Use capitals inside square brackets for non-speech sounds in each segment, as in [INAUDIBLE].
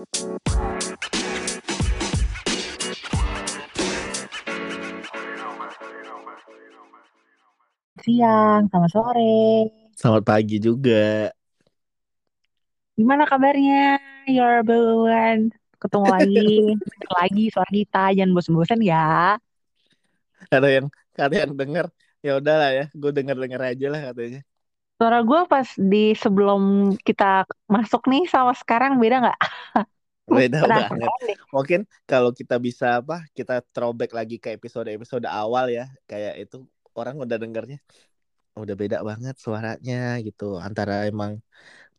Siang, selamat sore. Selamat pagi juga. Gimana kabarnya, your buan? Ketemu lagi, lagi suara kita. Jangan bosan-bosan ya. Ada yang ada yang denger, ya udahlah ya, gue denger denger aja lah katanya. Suara gue pas di sebelum kita masuk nih sama sekarang beda nggak? [LAUGHS] Beda banget. Mungkin kalau kita bisa apa, kita throwback lagi ke episode-episode awal ya, kayak itu orang udah dengernya udah beda banget suaranya gitu. Antara emang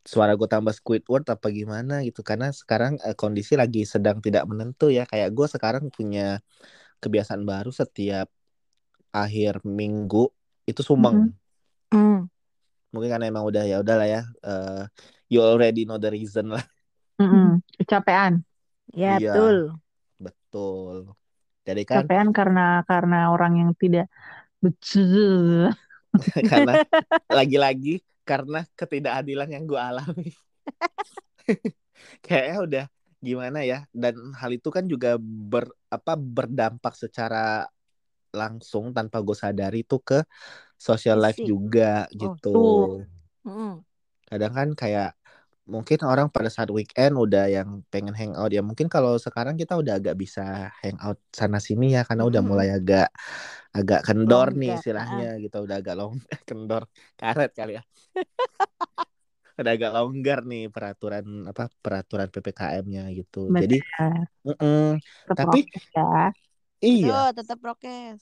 suara gue tambah Squidward apa gimana gitu karena sekarang eh, kondisi lagi sedang tidak menentu ya kayak gue sekarang punya kebiasaan baru setiap akhir minggu itu sumeng Hmm. Mungkin karena emang udah ya udahlah ya eh, you already know the reason lah Mm-mm. Kecapean. Ya Iya. betul. betul jadi kan Kecapean karena karena orang yang tidak betul. [LAUGHS] karena lagi-lagi karena ketidakadilan yang gue alami [LAUGHS] kayaknya udah gimana ya dan hal itu kan juga ber apa berdampak secara langsung tanpa gue sadari tuh ke social life Fisik. juga Oh, gitu. Mm-mm. kadang kan kayak mungkin orang pada saat weekend udah yang pengen hangout ya mungkin kalau sekarang kita udah agak bisa hangout sana sini ya karena udah mulai agak agak kendor nih Longgar, istilahnya gitu udah agak long [LAUGHS] kendor karet kali ya [LAUGHS] udah agak longgar nih peraturan apa peraturan ppkm-nya gitu jadi mm-mm. Tetap Tapi- ya. iya tetap prokes.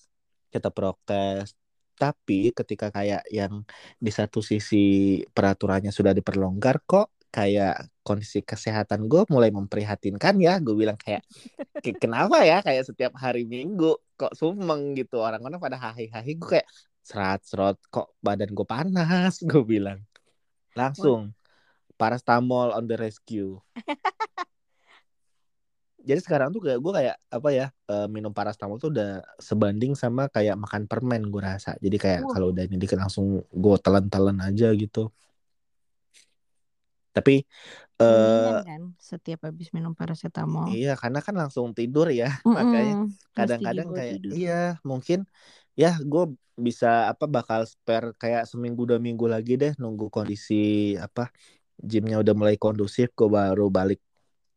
kita prokes tapi ketika kayak yang di satu sisi peraturannya sudah diperlonggar kok kayak kondisi kesehatan gue mulai memprihatinkan ya. Gue bilang kayak "Ke- kenapa ya kayak setiap hari minggu kok sumeng gitu? Orang-orang pada hahi-hahi gue kayak serat serot kok badan gue panas gue bilang. Langsung parastamol on the rescue [LAUGHS] jadi sekarang tuh kayak gue kayak apa ya eh, minum parastamol tuh udah sebanding sama kayak makan permen gue rasa jadi kayak Wah. kalau udah ini dikit langsung gue telan-telan aja gitu tapi Mendingan kan setiap habis minum paracetamol. iya karena kan langsung tidur ya [LAUGHS] makanya Mm-mm. Mesti kadang-kadang kayak tidur. iya mungkin ya gue bisa apa bakal spare kayak seminggu dua minggu lagi deh nunggu kondisi apa gymnya udah mulai kondusif gue baru balik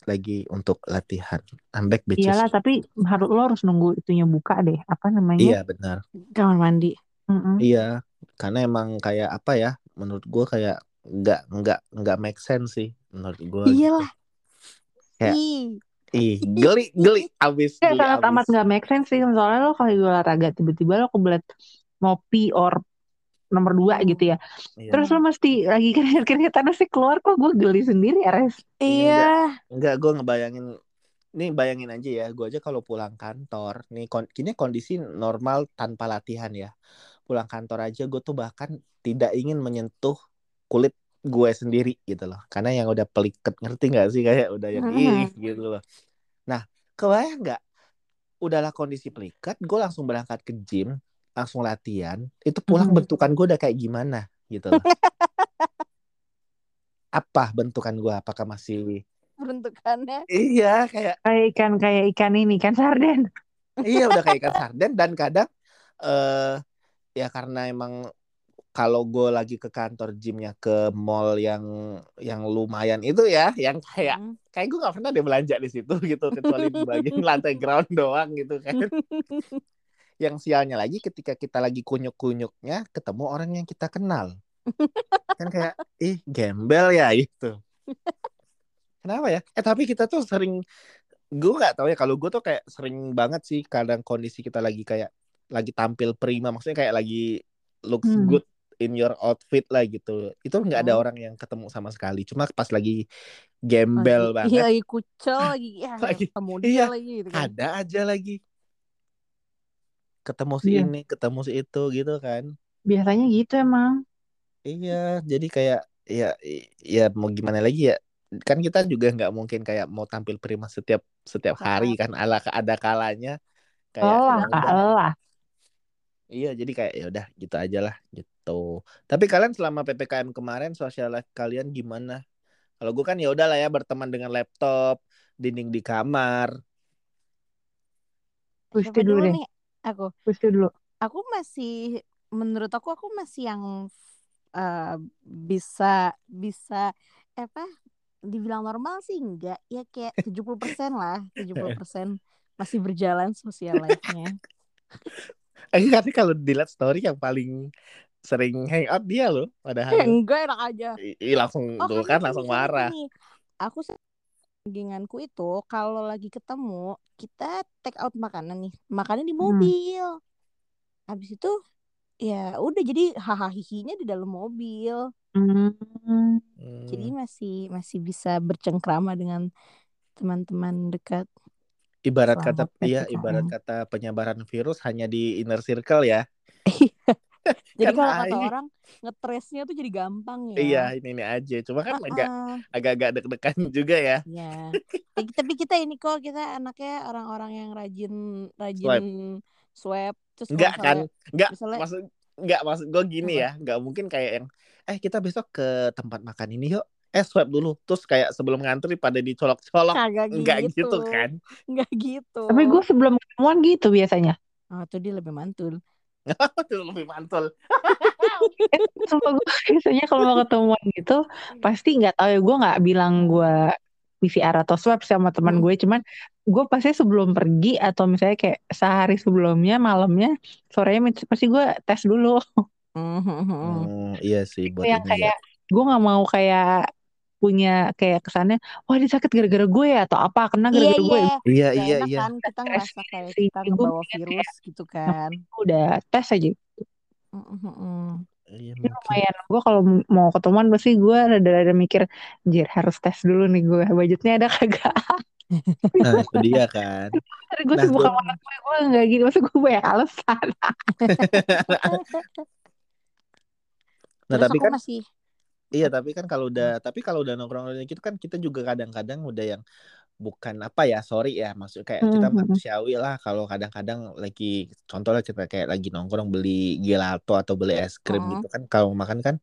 lagi untuk latihan I'm back bitches Iyalah, tapi harus lo harus nunggu itunya buka deh. Apa namanya? iya benar Kamar mandi. Mm-mm. iya karena emang kayak apa ya menurut gue kayak nggak nggak nggak make sense sih menurut gue Iyalah. Kayak- Ih. geli geli abis Ya, sangat amat nggak make sense sih. Soalnya lo kalau olahraga tiba-tiba lo kebelet ngopi or nomor dua gitu ya. Iya. Terus lo mesti lagi keringet-keringetan sih keluar kok gue geli sendiri ya Res. Iya. Enggak, gue ngebayangin nih bayangin aja ya, gue aja kalau pulang kantor, nih kon kini kondisi normal tanpa latihan ya. Pulang kantor aja gue tuh bahkan tidak ingin menyentuh kulit gue sendiri gitu loh. Karena yang udah peliket ngerti nggak sih kayak udah yang ih gitu loh. Nah, kebayang nggak? Udahlah kondisi peliket, gue langsung berangkat ke gym, langsung latihan. Itu pulang Mhm. bentukan gue udah kayak gimana gitu loh. [LAUGHS] Apa bentukan gue? Apakah masih Peruntukannya. Iya, kayak Kayak ikan kayak ikan ini kan sarden. iya udah kayak ikan sarden dan kadang eh ya karena emang kalau gue lagi ke kantor gymnya ke mall yang yang lumayan itu ya, yang kayak Mm. kayak gue nggak pernah deh belanja di situ gitu kecuali di bagian [LAUGHS] lantai ground doang gitu kan. [LAUGHS] Yang sialnya lagi ketika kita lagi kunyuk-kunyuknya ketemu orang yang kita kenal. [LAUGHS] Kan kayak ih gembel ya itu. Kenapa ya? Eh tapi kita tuh sering gue nggak tahu ya kalau gue tuh kayak sering banget sih kadang kondisi kita lagi kayak lagi tampil prima maksudnya kayak lagi looks Hmm. good in your outfit lah gitu itu nggak ada Hmm. orang yang ketemu sama sekali cuma pas lagi gembel Lagi- banget Iya, lagi kucel lagi. Ya, [LAUGHS] Lagi- ketemu iya, lagi gitu kan. ada aja lagi ketemu si Iya. ini ketemu si itu gitu kan Biasanya gitu emang. iya jadi kayak ya ya mau gimana lagi ya kan kita juga nggak mungkin kayak mau tampil prima setiap setiap hari kan ala ada kalanya kayak Lelah, ya lelah. Iya, jadi kayak ya udah gitu aja lah gitu. Tapi kalian selama PPKM kemarin social life kalian gimana? Kalau gue kan ya udahlah ya berteman dengan laptop, dinding di kamar. Pusti Siapa dulu nih? Aku. Pusti dulu. Aku masih menurut aku aku masih yang eh, bisa bisa apa dibilang normal sih enggak ya kayak 70% lah 70% masih berjalan sosial life-nya [LAUGHS] Eh, Karena kalau dilihat story yang paling sering hangout dia loh, Eh, padahal [LAUGHS] enggak enak aja i- i- langsung oh tuh kan langsung marah. gini. aku genganku itu kalau lagi ketemu kita take out makanan nih makannya di Hmm. mobil habis itu ya udah jadi hahaha hihinya di dalam mobil Hmm. jadi Hmm, masih masih bisa bercengkrama dengan teman-teman dekat ibarat kata Selamat iya, ibarat kata penyebaran virus hanya di inner circle ya. [LAUGHS] [LAUGHS] jadi Kan kalau kata orang ngetresnya tuh jadi gampang ya Iya, ini ini aja. Cuma kan agak Heeh. agak-agak deg-degan [LAUGHS] juga ya. Ya. Eh, Tapi kita ini kok kita anaknya orang-orang yang rajin rajin Swipe. swab terus kalau Enggak kan? Enggak misalnya maksud enggak maksud gue gini apa? ya. Enggak mungkin kayak yang eh kita besok ke tempat makan ini yuk. Eh swipe dulu. Terus kayak sebelum ngantri pada dicolok-colok. Enggak gitu. gitu kan? Enggak gitu. Tapi gue sebelum ketemuan gitu biasanya. Oh, tuh dia lebih mantul. [LAUGHS] Itu lebih mantul. [LAUGHS] Eh, Sumpah gue biasanya kalau mau ketemuan gitu pasti nggak tahu ya gue nggak bilang gue PCR atau swab sama teman Hmm. gue cuman gue pasti sebelum pergi atau misalnya kayak sehari sebelumnya malamnya sorenya pasti gue tes dulu. Hmm, iya sih buat yang ya. kayak gue nggak mau kayak punya kayak kesannya wah dia sakit gara-gara gue ya atau apa kena Iya gara-gara gue iya. Iya iya iya. kan kita ngerasa kayak kita kebawa mikir virus gitu kan. udah tes aja. Iya lumayan gue kalau mau ketemuan pasti gue rada-rada mikir Jir harus tes dulu nih gue budgetnya ada kagak [LAUGHS] Nah itu dia kan. Tadi gue Nah sibuk gue sama anak gue gue nggak gitu maksud gue banyak alasan [LAUGHS] Nah Terus tapi aku kan masih iya tapi kan kalau udah tapi kalau udah nongkrong gitu kan kita juga kadang-kadang udah yang bukan apa ya sorry ya maksud kayak kita Hmm, hmm, hmm. manusiawi lah kalau kadang-kadang lagi contohnya kita kayak lagi nongkrong beli gelato atau beli es krim Mhm. gitu kan kalau makan kan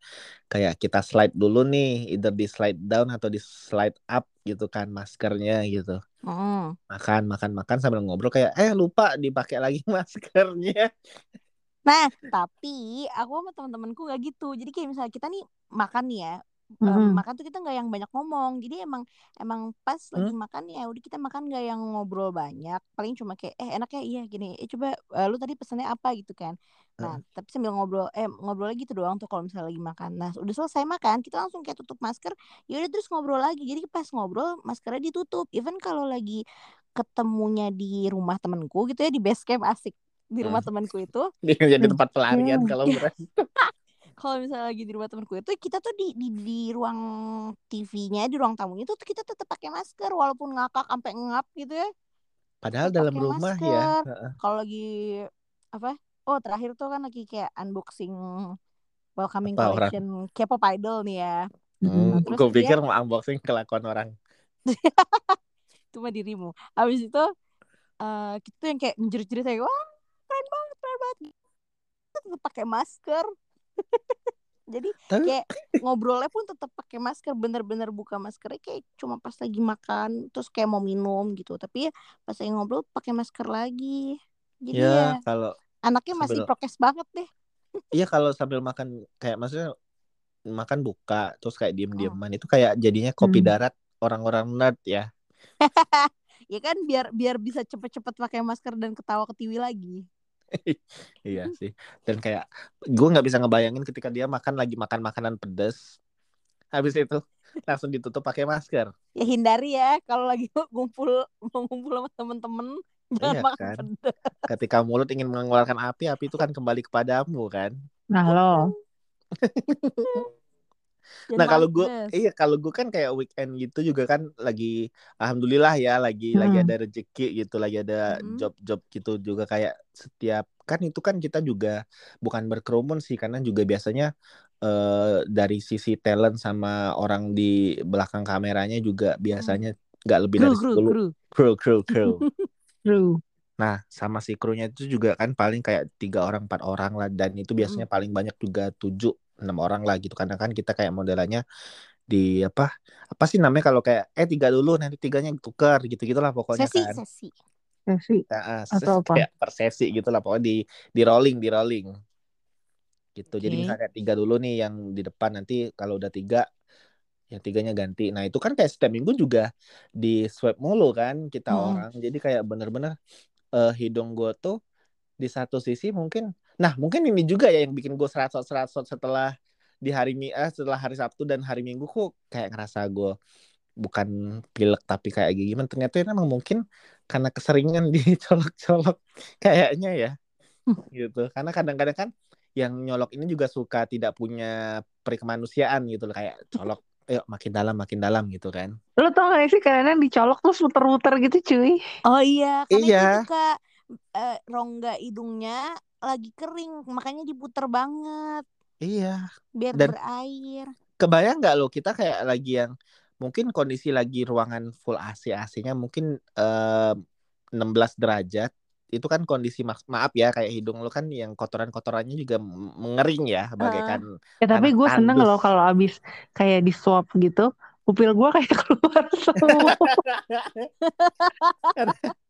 kayak kita slide dulu nih either di slide down atau di slide up gitu kan maskernya gitu Mhm. makan makan makan sambil ngobrol kayak eh lupa dipakai lagi [LAUGHS] maskernya Nah, tapi aku sama teman-temanku nggak gitu. Jadi kayak misalnya kita nih makan nih ya, em, Mm-mm. makan tuh kita nggak yang banyak ngomong. Jadi emang emang pas lagi Hmm? makan ya, udah kita makan nggak yang ngobrol banyak. Paling cuma kayak eh enaknya iya gini. Eh coba eh, lu tadi pesannya apa gitu kan. Nah, tapi sambil ngobrol eh ngobrol lagi gitu doang tuh kalau misalnya lagi makan. Nah, udah selesai makan, kita langsung kayak tutup masker. Ya udah terus ngobrol lagi. Jadi pas ngobrol maskernya ditutup. Even kalau lagi ketemunya di rumah temenku gitu ya di base camp asik di rumah Hmm. temanku itu [LAUGHS] jadi Hmm. tempat pelarian Hmm. kalau Iya. berat kalau misalnya lagi di rumah temanku itu kita tuh di di, di ruang TV-nya di ruang tamunya tuh kita tetap pakai masker walaupun ngakak sampai ngap gitu ya padahal dalam rumah ya masker Heeh. kalau lagi apa oh terakhir tuh kan lagi kayak unboxing welcoming Apa orang? collection K-pop idol nih ya Hmm, Nah, terus gue dia- pikir mau unboxing kelakuan orang. [LAUGHS] cuma dirimu habis itu eh kita tuh yang kayak menjerit-jerit kayak wah banget pakai masker [LAUGHS] jadi Tapi kayak ngobrolnya pun tetap pakai masker bener-bener buka maskernya kayak cuma pas lagi makan terus kayak mau minum gitu tapi ya pas lagi ngobrol pakai masker lagi jadi ya, ya kalau anaknya masih sambil- prokes banget deh [LAUGHS] iya kalau sambil makan kayak maksudnya makan buka terus kayak Hmm. diem-dieman itu kayak jadinya kopi Hmm. darat orang-orang nerd ya. [LAUGHS] ya kan biar biar bisa cepet-cepet pakai masker dan ketawa ketiwi lagi [LAUGHS] iya sih. Dan kayak gue nggak bisa ngebayangin ketika dia makan lagi makan makanan pedas. Habis itu langsung ditutup pakai masker. ya hindari ya kalau lagi [LAUGHS] ngumpul mau ngumpul sama temen-temen jangan Iya makan kan? pedas Ketika mulut ingin mengeluarkan api, api itu kan kembali kepadamu kan. nah lo [LAUGHS] Jangan Nah kalau gue, iya kalau gue kan kayak weekend gitu juga kan lagi, alhamdulillah ya lagi lagi Hmm. ada rezeki gitu, lagi ada Mm-mm. job-job gitu juga kayak setiap kan itu kan kita juga bukan berkerumun sih karena juga biasanya eh, dari sisi talent sama orang di belakang kameranya juga biasanya nggak lebih kru dari kru 10 kru kru kru kru. [LAUGHS] true Nah sama si krunya itu juga kan paling kayak tiga orang empat orang lah dan itu biasanya paling banyak juga tujuh enam orang lah gitu karena kan kita kayak modelannya di apa apa sih namanya kalau kayak eh tiga dulu nanti tiganya tukar gitu gitulah pokoknya Sesi, kan sesi. Sesi. Nah, Atau apa? kayak persesi gitu lah pokoknya di di rolling di rolling gitu jadi Oke. misalnya tiga dulu nih yang di depan nanti kalau udah tiga yang tiganya ganti nah itu kan kayak setiap minggu juga di swab mulu kan kita Mm-mm. orang jadi kayak bener-bener eh, hidung gue tuh di satu sisi mungkin nah mungkin ini juga ya yang bikin gue seratsot setelah di hari Mi eh, setelah hari Sabtu dan hari Minggu kok kayak ngerasa gue bukan pilek tapi kayak gimana ternyata ini emang mungkin karena keseringan [LAUGHS] dicolok-colok kayaknya ya [LAUGHS] gitu karena kadang-kadang kan yang nyolok ini juga suka tidak punya perikemanusiaan gitu loh kayak colok yuk makin dalam makin dalam gitu kan Lo tau gak sih kadang dicolok terus muter-muter gitu cuy. Oh iya, karena Iya. itu suka eh, rongga hidungnya lagi kering, makanya diputer banget iya biar Dan- berair. kebayang nggak lo kita kayak lagi yang mungkin kondisi lagi ruangan full AC AC-nya mungkin eh, 16 derajat itu kan kondisi mak- maaf ya kayak hidung lo kan yang kotoran-kotorannya juga mengering ya bagaikan Ya tapi gue seneng loh kalau abis kayak di swab gitu. Pupil gue kayak [LAUGHS] keluar semua. [LAUGHS]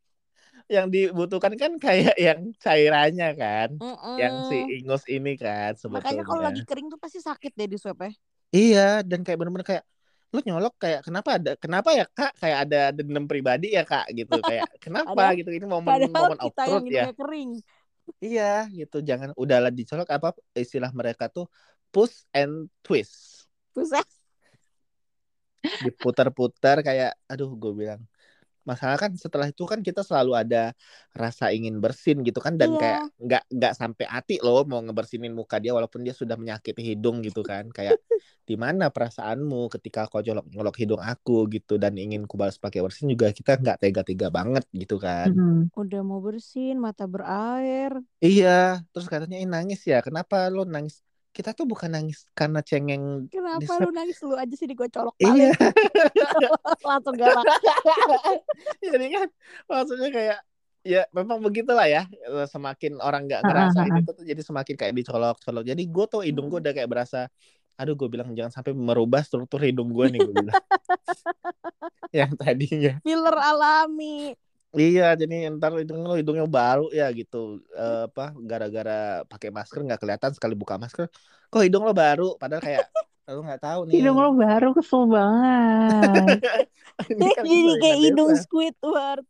yang dibutuhkan kan kayak [LAUGHS] yang cairannya kan yang si ingus ini kan Makanya kalau sebetulnya. lagi kering tuh pasti sakit deh di swab ya. iya dan kayak bener-bener kayak lu nyolok kayak kenapa ada kenapa ya kak? Kayak ada dendam pribadi ya kak? gitu kayak [LAUGHS] kenapa? Padahal- gitu ini momen Padahal momen of truth ya. kering. iya gitu jangan udahlah dicolok apa istilah mereka tuh push and twist. Buset. diputar-putar kayak aduh gue bilang masalah kan setelah itu kan kita selalu ada rasa ingin bersin gitu kan dan Iya. kayak nggak nggak sampai hati loh mau ngebersinin muka dia walaupun dia sudah menyakiti hidung gitu kan kayak [LAUGHS] di mana perasaanmu ketika kau nyolok nyolok hidung aku gitu dan ingin ku balas pakai bersin juga kita nggak tega-tega banget gitu kan Mm-mm. Udah mau bersin, mata berair. iya terus katanya "Ih, nangis ya kenapa lo nangis kita tuh bukan nangis karena cengeng Kenapa lu nangis lu aja sih di gue colok iya. [LAUGHS] [LAUGHS] Langsung galak. [LAUGHS] jadi kan maksudnya kayak ya memang begitulah ya semakin orang nggak ah. itu tuh jadi semakin kayak dicolok-colok jadi gue tuh hidung gue udah kayak berasa aduh gue bilang jangan sampai merubah struktur hidung gue nih gue bilang yang tadinya Filler alami. Iya jadi ntar hidung lo hidungnya baru ya gitu Eh, apa gara-gara pakai masker nggak kelihatan sekali buka masker kok hidung lo baru padahal kayak lo nggak tahu nih Hidung lo baru kesel banget. [LAUGHS] Kan Jadi kayak hidung desa. Squidward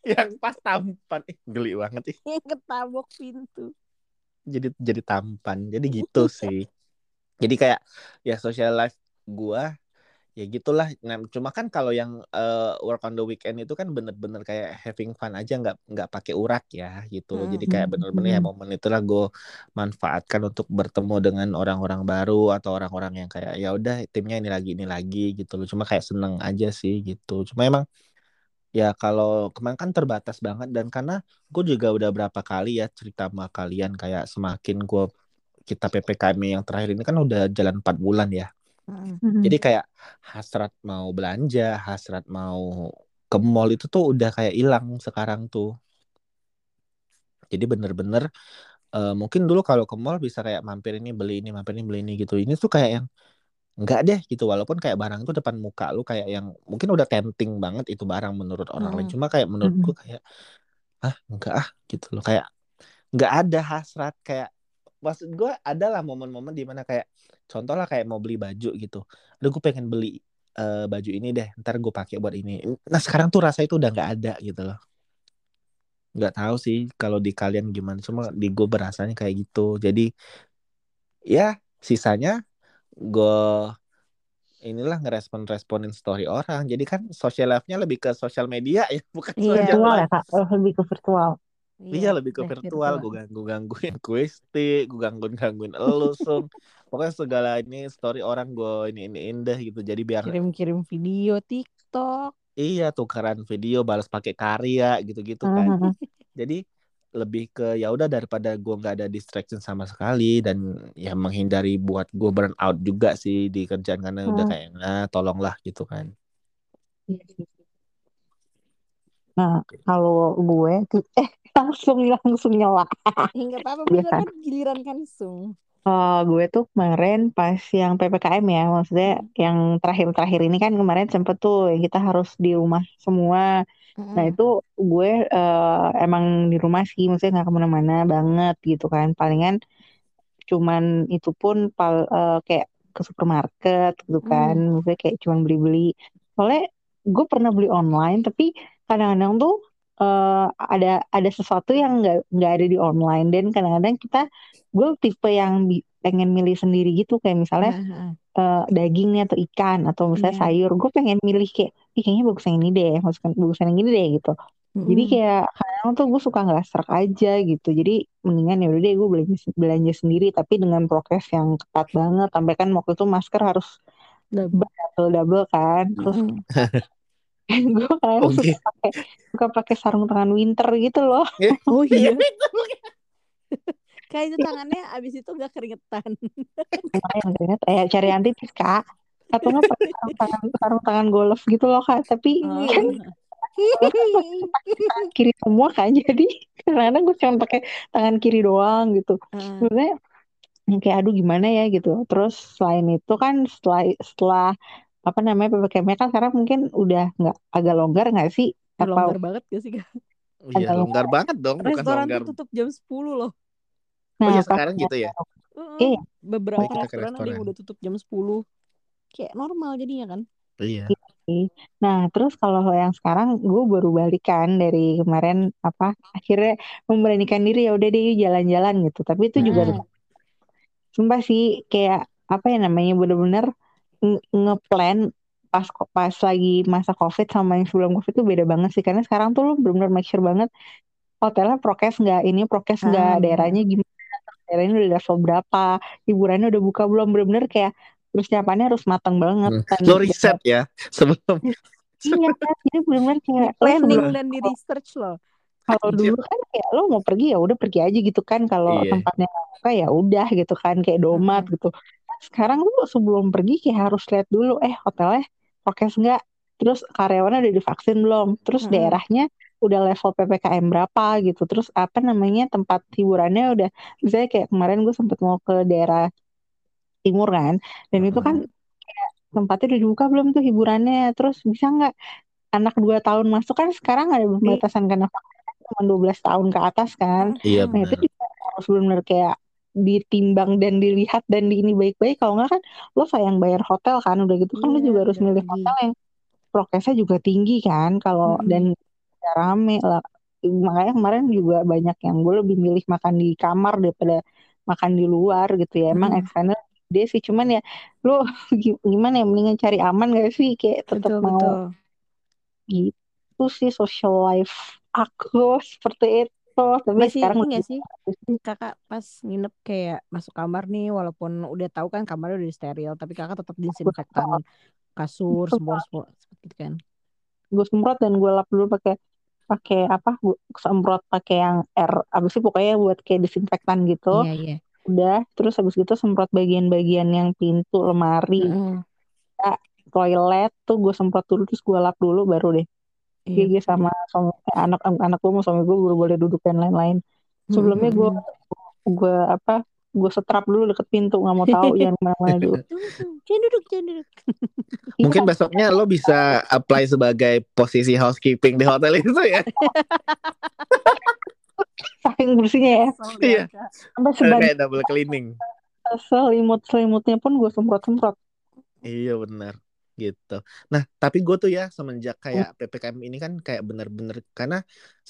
yang pas tampan Ih, geli banget ih yang ketabok pintu. jadi jadi tampan jadi gitu [LAUGHS] sih jadi kayak ya social life gua ya gitulah nah, cuma kan kalau yang eh, work on the weekend itu kan bener-bener kayak having fun aja nggak nggak pakai urak ya gitu Hmm. jadi kayak bener-bener ya Hmm. momen itulah gue manfaatkan untuk bertemu dengan orang-orang baru atau orang-orang yang kayak ya udah timnya ini lagi ini lagi gitu loh cuma kayak seneng aja sih gitu cuma emang ya kalau kemarin kan terbatas banget dan karena gue juga udah berapa kali ya cerita sama kalian kayak semakin gue kita ppkm yang terakhir ini kan udah jalan 4 bulan ya Jadi kayak hasrat mau belanja, hasrat mau ke mall itu tuh udah kayak hilang sekarang tuh. Jadi bener-bener eh, mungkin dulu kalau ke mall bisa kayak mampir ini beli ini, mampir ini beli ini gitu. Ini tuh kayak yang enggak deh gitu. Walaupun kayak barang itu depan muka lu kayak yang mungkin udah tempting banget itu barang menurut orang lain. Mm. Cuma kayak menurutku Mm-mm. kayak ah enggak ah gitu loh. Kayak nggak ada hasrat kayak maksud gue adalah momen-momen di mana kayak contoh lah kayak mau beli baju gitu aduh gue pengen beli eh, baju ini deh ntar gue pakai buat ini nah sekarang tuh rasa itu udah nggak ada gitu loh nggak tahu sih kalau di kalian gimana cuma di gue berasanya kayak gitu jadi ya sisanya gue inilah ngerespon-responin story orang jadi kan social life-nya lebih ke sosial media ya [LAUGHS] bukan Iya. social Virtual ya kak? Lebih ke virtual. Iya lebih ke deh, virtual, gue ganggu gangguin [LAUGHS] kuistik, gue gangguin gangguin elu sung. Pokoknya segala ini story orang gue ini ini indah gitu. Jadi biar Kirim-kirim video TikTok. iya tukeran video balas pakai karya gitu-gitu kan. Mhm. [LAUGHS] Jadi lebih ke ya udah daripada gue nggak ada distraction sama sekali dan ya menghindari buat gue burn out juga sih di kerjaan karena udah Hmm. kayak nah tolonglah gitu kan. Iya sih. Nah, kalau gue eh [LAUGHS] langsung langsung nyela. Hingga apa Biasa. bener kan giliran kan sung. Oh, gue tuh kemarin pas yang PPKM ya, maksudnya Hmm. yang terakhir-terakhir ini kan kemarin sempet tuh yang kita harus di rumah semua. Nah Mm-mm. itu gue eh, emang di rumah sih, maksudnya nggak ke mana-mana banget gitu kan. Palingan cuman itu pun pal eh, kayak ke supermarket gitu kan, Hmm. maksudnya kayak cuman beli-beli. Soalnya gue pernah beli online, tapi kadang-kadang tuh eh, ada ada sesuatu yang nggak nggak ada di online dan kadang-kadang kita gue tipe yang bi- pengen milih sendiri gitu kayak misalnya Ah, ah. eh, daging nih atau ikan atau misalnya Iya. sayur gue pengen milih kayak "Ih, kayaknya bagus yang ini deh bagus bagus yang ini deh gitu jadi Mm-mm. kayak kadang tuh gue suka nggak serak aja gitu jadi mendingan ya udah deh gue belanja belanja sendiri tapi dengan prokes yang ketat banget sampai kan waktu itu masker harus Double. double double kan terus. [LAUGHS] [LAUGHS] gue kadang suka Oke. pakai suka pakai sarung tangan winter gitu loh Oh Iya, [LAUGHS] iya. [LAUGHS] Kayak itu tangannya abis itu gak keringetan. lumayan kan eh cari antipis kak atau nggak pakai sarung tangan sarung tangan golf gitu loh kak tapi Oh. kan tangan kiri semua kan jadi kadang-kadang gue cuma pakai tangan kiri doang gitu sebenarnya kayak aduh gimana ya gitu terus selain itu kan setelah setelah apa namanya ppkm kan sekarang mungkin udah nggak agak longgar nggak sih apa longgar banget gak sih Kak? Iya, agak longgar banget dong, bukan Restoran longgar. tuh tutup jam 10 loh. Oh nah iya pas sekarang gitu ya? Heeh. Iya. Beberapa Oh, kita ke restoran ada yang restoran. udah tutup jam 10. Kayak normal jadinya kan. Iya. Nah, terus kalau yang sekarang gue baru balik kan dari kemarin apa akhirnya memberanikan diri ya udah deh jalan-jalan gitu. Tapi itu juga sumpah sih kayak apa ya namanya bener-bener ngeplan pas pas lagi masa COVID sama yang sebelum COVID itu beda banget sih karena sekarang tuh lu bener-bener make sure banget hotelnya prokes nggak ini prokes nggak benar. daerahnya gimana daerahnya udah level berapa hiburannya udah buka belum bener-bener kayak persiapannya harus matang banget Hmm. Lo riset ya sebelum [LAUGHS] iya kan jadi bener-bener Di kayak [LAUGHS] lo planning dan di research loh. kalau Anjir. dulu kan kayak lo mau pergi ya udah pergi aja gitu kan kalau Iya. tempatnya buka ya udah gitu kan kayak domat Mm-mm. gitu sekarang lu sebelum pergi kayak harus lihat dulu eh hotelnya prokes nggak? Terus karyawannya udah divaksin belum? Terus Mm-mm. daerahnya udah level ppkm berapa? Gitu. Terus apa namanya tempat hiburannya udah misalnya kayak kemarin gue sempet mau ke daerah timur kan dan itu kan tempatnya udah dibuka belum tuh hiburannya? Terus bisa nggak anak dua tahun masuk? Kan sekarang ada pembatasan karena cuma 12 tahun ke atas kan. Iya Nah itu benar. juga harus benar-benar kayak ditimbang dan dilihat dan di ini baik-baik. Kalau nggak kan lo sayang bayar hotel kan, udah gitu kan lo Iya, juga harus milih hotel yang prokesnya juga tinggi kan. Kalau Mm-mm. dan ya rame lah. Makanya kemarin juga banyak yang gue lebih milih makan di kamar daripada makan di luar gitu ya. Emang extended dia sih cuman ya lo [LAUGHS] gimana ya mendingan cari aman gak sih kayak tetap mau betul. gitu sih social life aku [LAUGHS] seperti itu. Tapi Masih sekarang ini gak sih kakak pas nginep kayak masuk kamar nih walaupun udah tahu kan kamarnya udah steril tapi kakak tetap disinfektan kasur semua semua gitu kan? Gue semprot dan gue lap dulu pakai pakai apa? Gue semprot pakai yang air apa sih pokoknya buat kayak disinfektan gitu. Iya iya. Udah terus habis gitu semprot bagian-bagian yang pintu lemari. Mm-mm. toilet tuh gue semprot dulu terus gue lap dulu baru deh iya gigi betul. sama suami anak anak gue sama suami gue baru boleh duduk dan lain-lain sebelumnya gue Mm-mm. gue apa gue setrap dulu deket pintu nggak mau tahu jangan [LAUGHS] ke mana-mana dulu jangan duduk jangan duduk [LAUGHS] Mungkin besoknya lo bisa apply sebagai posisi housekeeping di hotel itu ya. [LAUGHS] saking bersihnya ya Iya. sampai sebagai Kayak double cleaning. selimut selimutnya pun gue semprot semprot Iya benar gitu. Nah tapi gue tuh ya semenjak kayak ppkm ini kan kayak bener-bener karena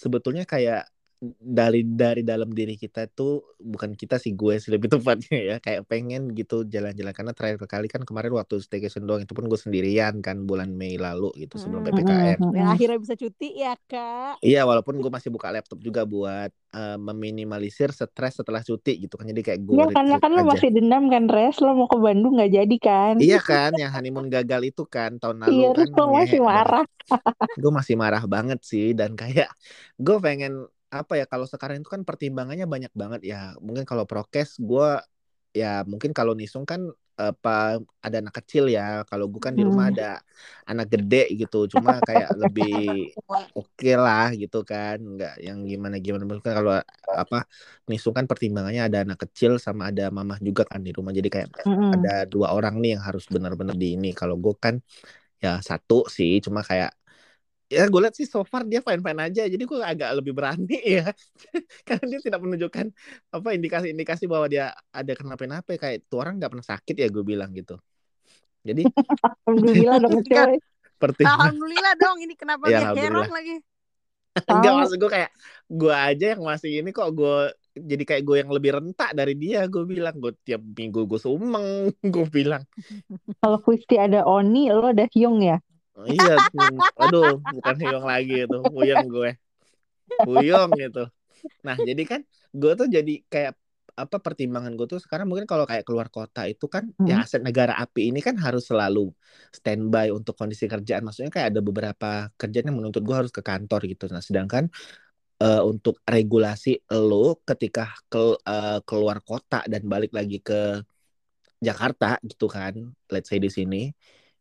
sebetulnya kayak dari dari dalam diri kita tuh bukan kita sih gue sih lebih [LAUGHS] tepatnya ya kayak pengen gitu jalan-jalan. Karena terakhir kali kan kemarin waktu staycation doang itu pun gue sendirian kan bulan Mei lalu gitu sebelum Mm. ppkm. yang akhirnya bisa cuti ya kak. Iya walaupun gue masih buka laptop juga buat eh, meminimalisir stres setelah cuti gitu kan. Jadi kayak gue Iya karena kan lo masih dendam kan Res? Lo mau ke Bandung gak jadi kan? Iya kan yang honeymoon gagal itu kan tahun lalu Iya kan terus lo masih marah. Gue masih marah banget sih dan kayak gue pengen apa ya kalau sekarang itu kan pertimbangannya banyak banget ya. Mungkin kalau prokes gue ya mungkin kalau nisung kan apa ada anak kecil ya. Kalau gue kan di rumah Hmm. ada anak gede gitu. Cuma kayak lebih [LAUGHS] oke lah gitu kan. Nggak yang gimana gimana. Maksudnya kalau apa Nisung kan pertimbangannya ada anak kecil sama ada mamah juga kan di rumah. Jadi kayak Mm-mm. ada dua orang nih yang harus benar-benar di ini. Kalau gue kan ya satu sih. Cuma kayak ya gue lihat sih so far dia fine fine aja. Jadi gue agak lebih berani [LAUGHS] ya. Karena dia tidak menunjukkan apa indikasi-indikasi bahwa dia ada kenapa-napa. Kayak tuh orang nggak pernah sakit ya gue bilang gitu. Jadi [LAUGHS] Alhamdulillah dong [LAUGHS] coy. pertimbangan Alhamdulillah dong ini kenapa Ya, dia heran lagi. enggak maksud gue kayak gue aja yang masih ini kok gue jadi kayak gue yang lebih rentak dari dia gue bilang. Gue tiap minggu gue sumeng gue bilang. Kalau Kristi ada Oni, lo ada Hyung ya? Iya mm, aduh bukan Hyung lagi itu Puyeng gue. Puyeng gitu. Nah jadi kan gue tuh jadi kayak apa pertimbangan gue tuh sekarang mungkin kalau kayak keluar kota itu kan ya Hmm. aset negara api ini kan harus selalu standby untuk kondisi kerjaan. Maksudnya kayak ada beberapa kerjaan yang menuntut gue harus ke kantor gitu. Nah sedangkan eh, untuk regulasi lo ketika ke, eh, keluar kota dan balik lagi ke Jakarta gitu kan let's say di sini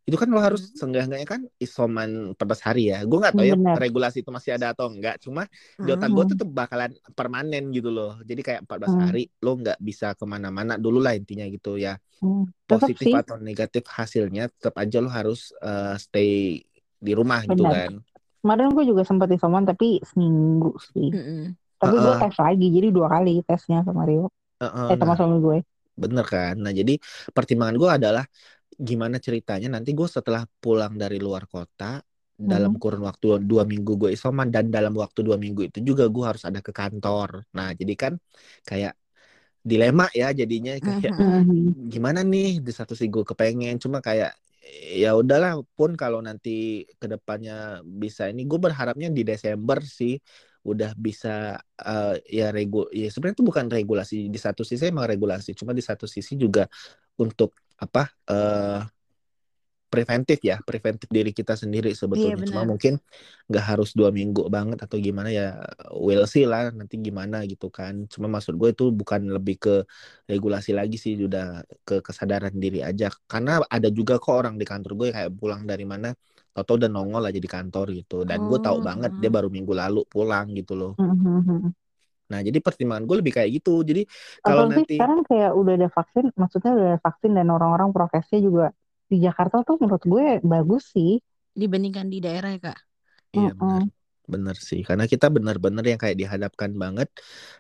itu kan lo harus Hmm. seenggak-enggaknya kan isoman 14 hari ya gue nggak tahu ya Benar. regulasi itu masih ada atau enggak cuma di otak Hmm. gue tuh tetap bakalan permanen gitu loh jadi kayak 14 Hmm. hari lo nggak bisa ke mana-mana dulu lah intinya gitu ya Hmm. Tetap positif sih. atau negatif hasilnya tetap aja lo harus eh, stay di rumah gitu Benar. kan Kemarin gue juga sempat isoman tapi seminggu sih. Mm-mm. Tapi gue Heeh. tes lagi, jadi dua kali tesnya sama Rio. Heeh, Eh sama nah suami gue. bener kan nah jadi pertimbangan gue adalah gimana ceritanya nanti gue setelah pulang dari luar kota dalam Hmm. kurun waktu dua minggu gue isoman dan dalam waktu dua minggu itu juga gue harus ada ke kantor nah jadi kan kayak dilema ya jadinya kayak. Hmm. gimana nih di satu sisi gue kepengen cuma kayak ya udahlah pun kalau nanti ke depannya bisa ini gue berharapnya di Desember sih udah bisa eh, ya regu ya sebenarnya itu bukan regulasi di satu sisi emang regulasi cuma di satu sisi juga untuk apa eh preventif ya preventif diri kita sendiri Iya sebetulnya cuma benar. mungkin nggak harus dua minggu banget atau gimana ya we'll see lah nanti gimana gitu kan. Cuma maksud gue itu bukan lebih ke regulasi lagi sih udah ke kesadaran diri aja. Karena ada juga kok orang di kantor gue kayak pulang dari mana tau udah nongol aja di kantor gitu. Dan gue tahu Oh, banget dia baru minggu lalu pulang gitu loh. Hmm. Nah jadi pertimbangan gue lebih kayak gitu jadi kalau nanti sekarang kayak udah ada vaksin, maksudnya udah ada vaksin dan orang-orang prokesnya juga di Jakarta tuh menurut gue bagus sih. Dibandingkan di daerah ya kak. Iya benar. Bener sih. Karena kita bener-bener yang kayak dihadapkan banget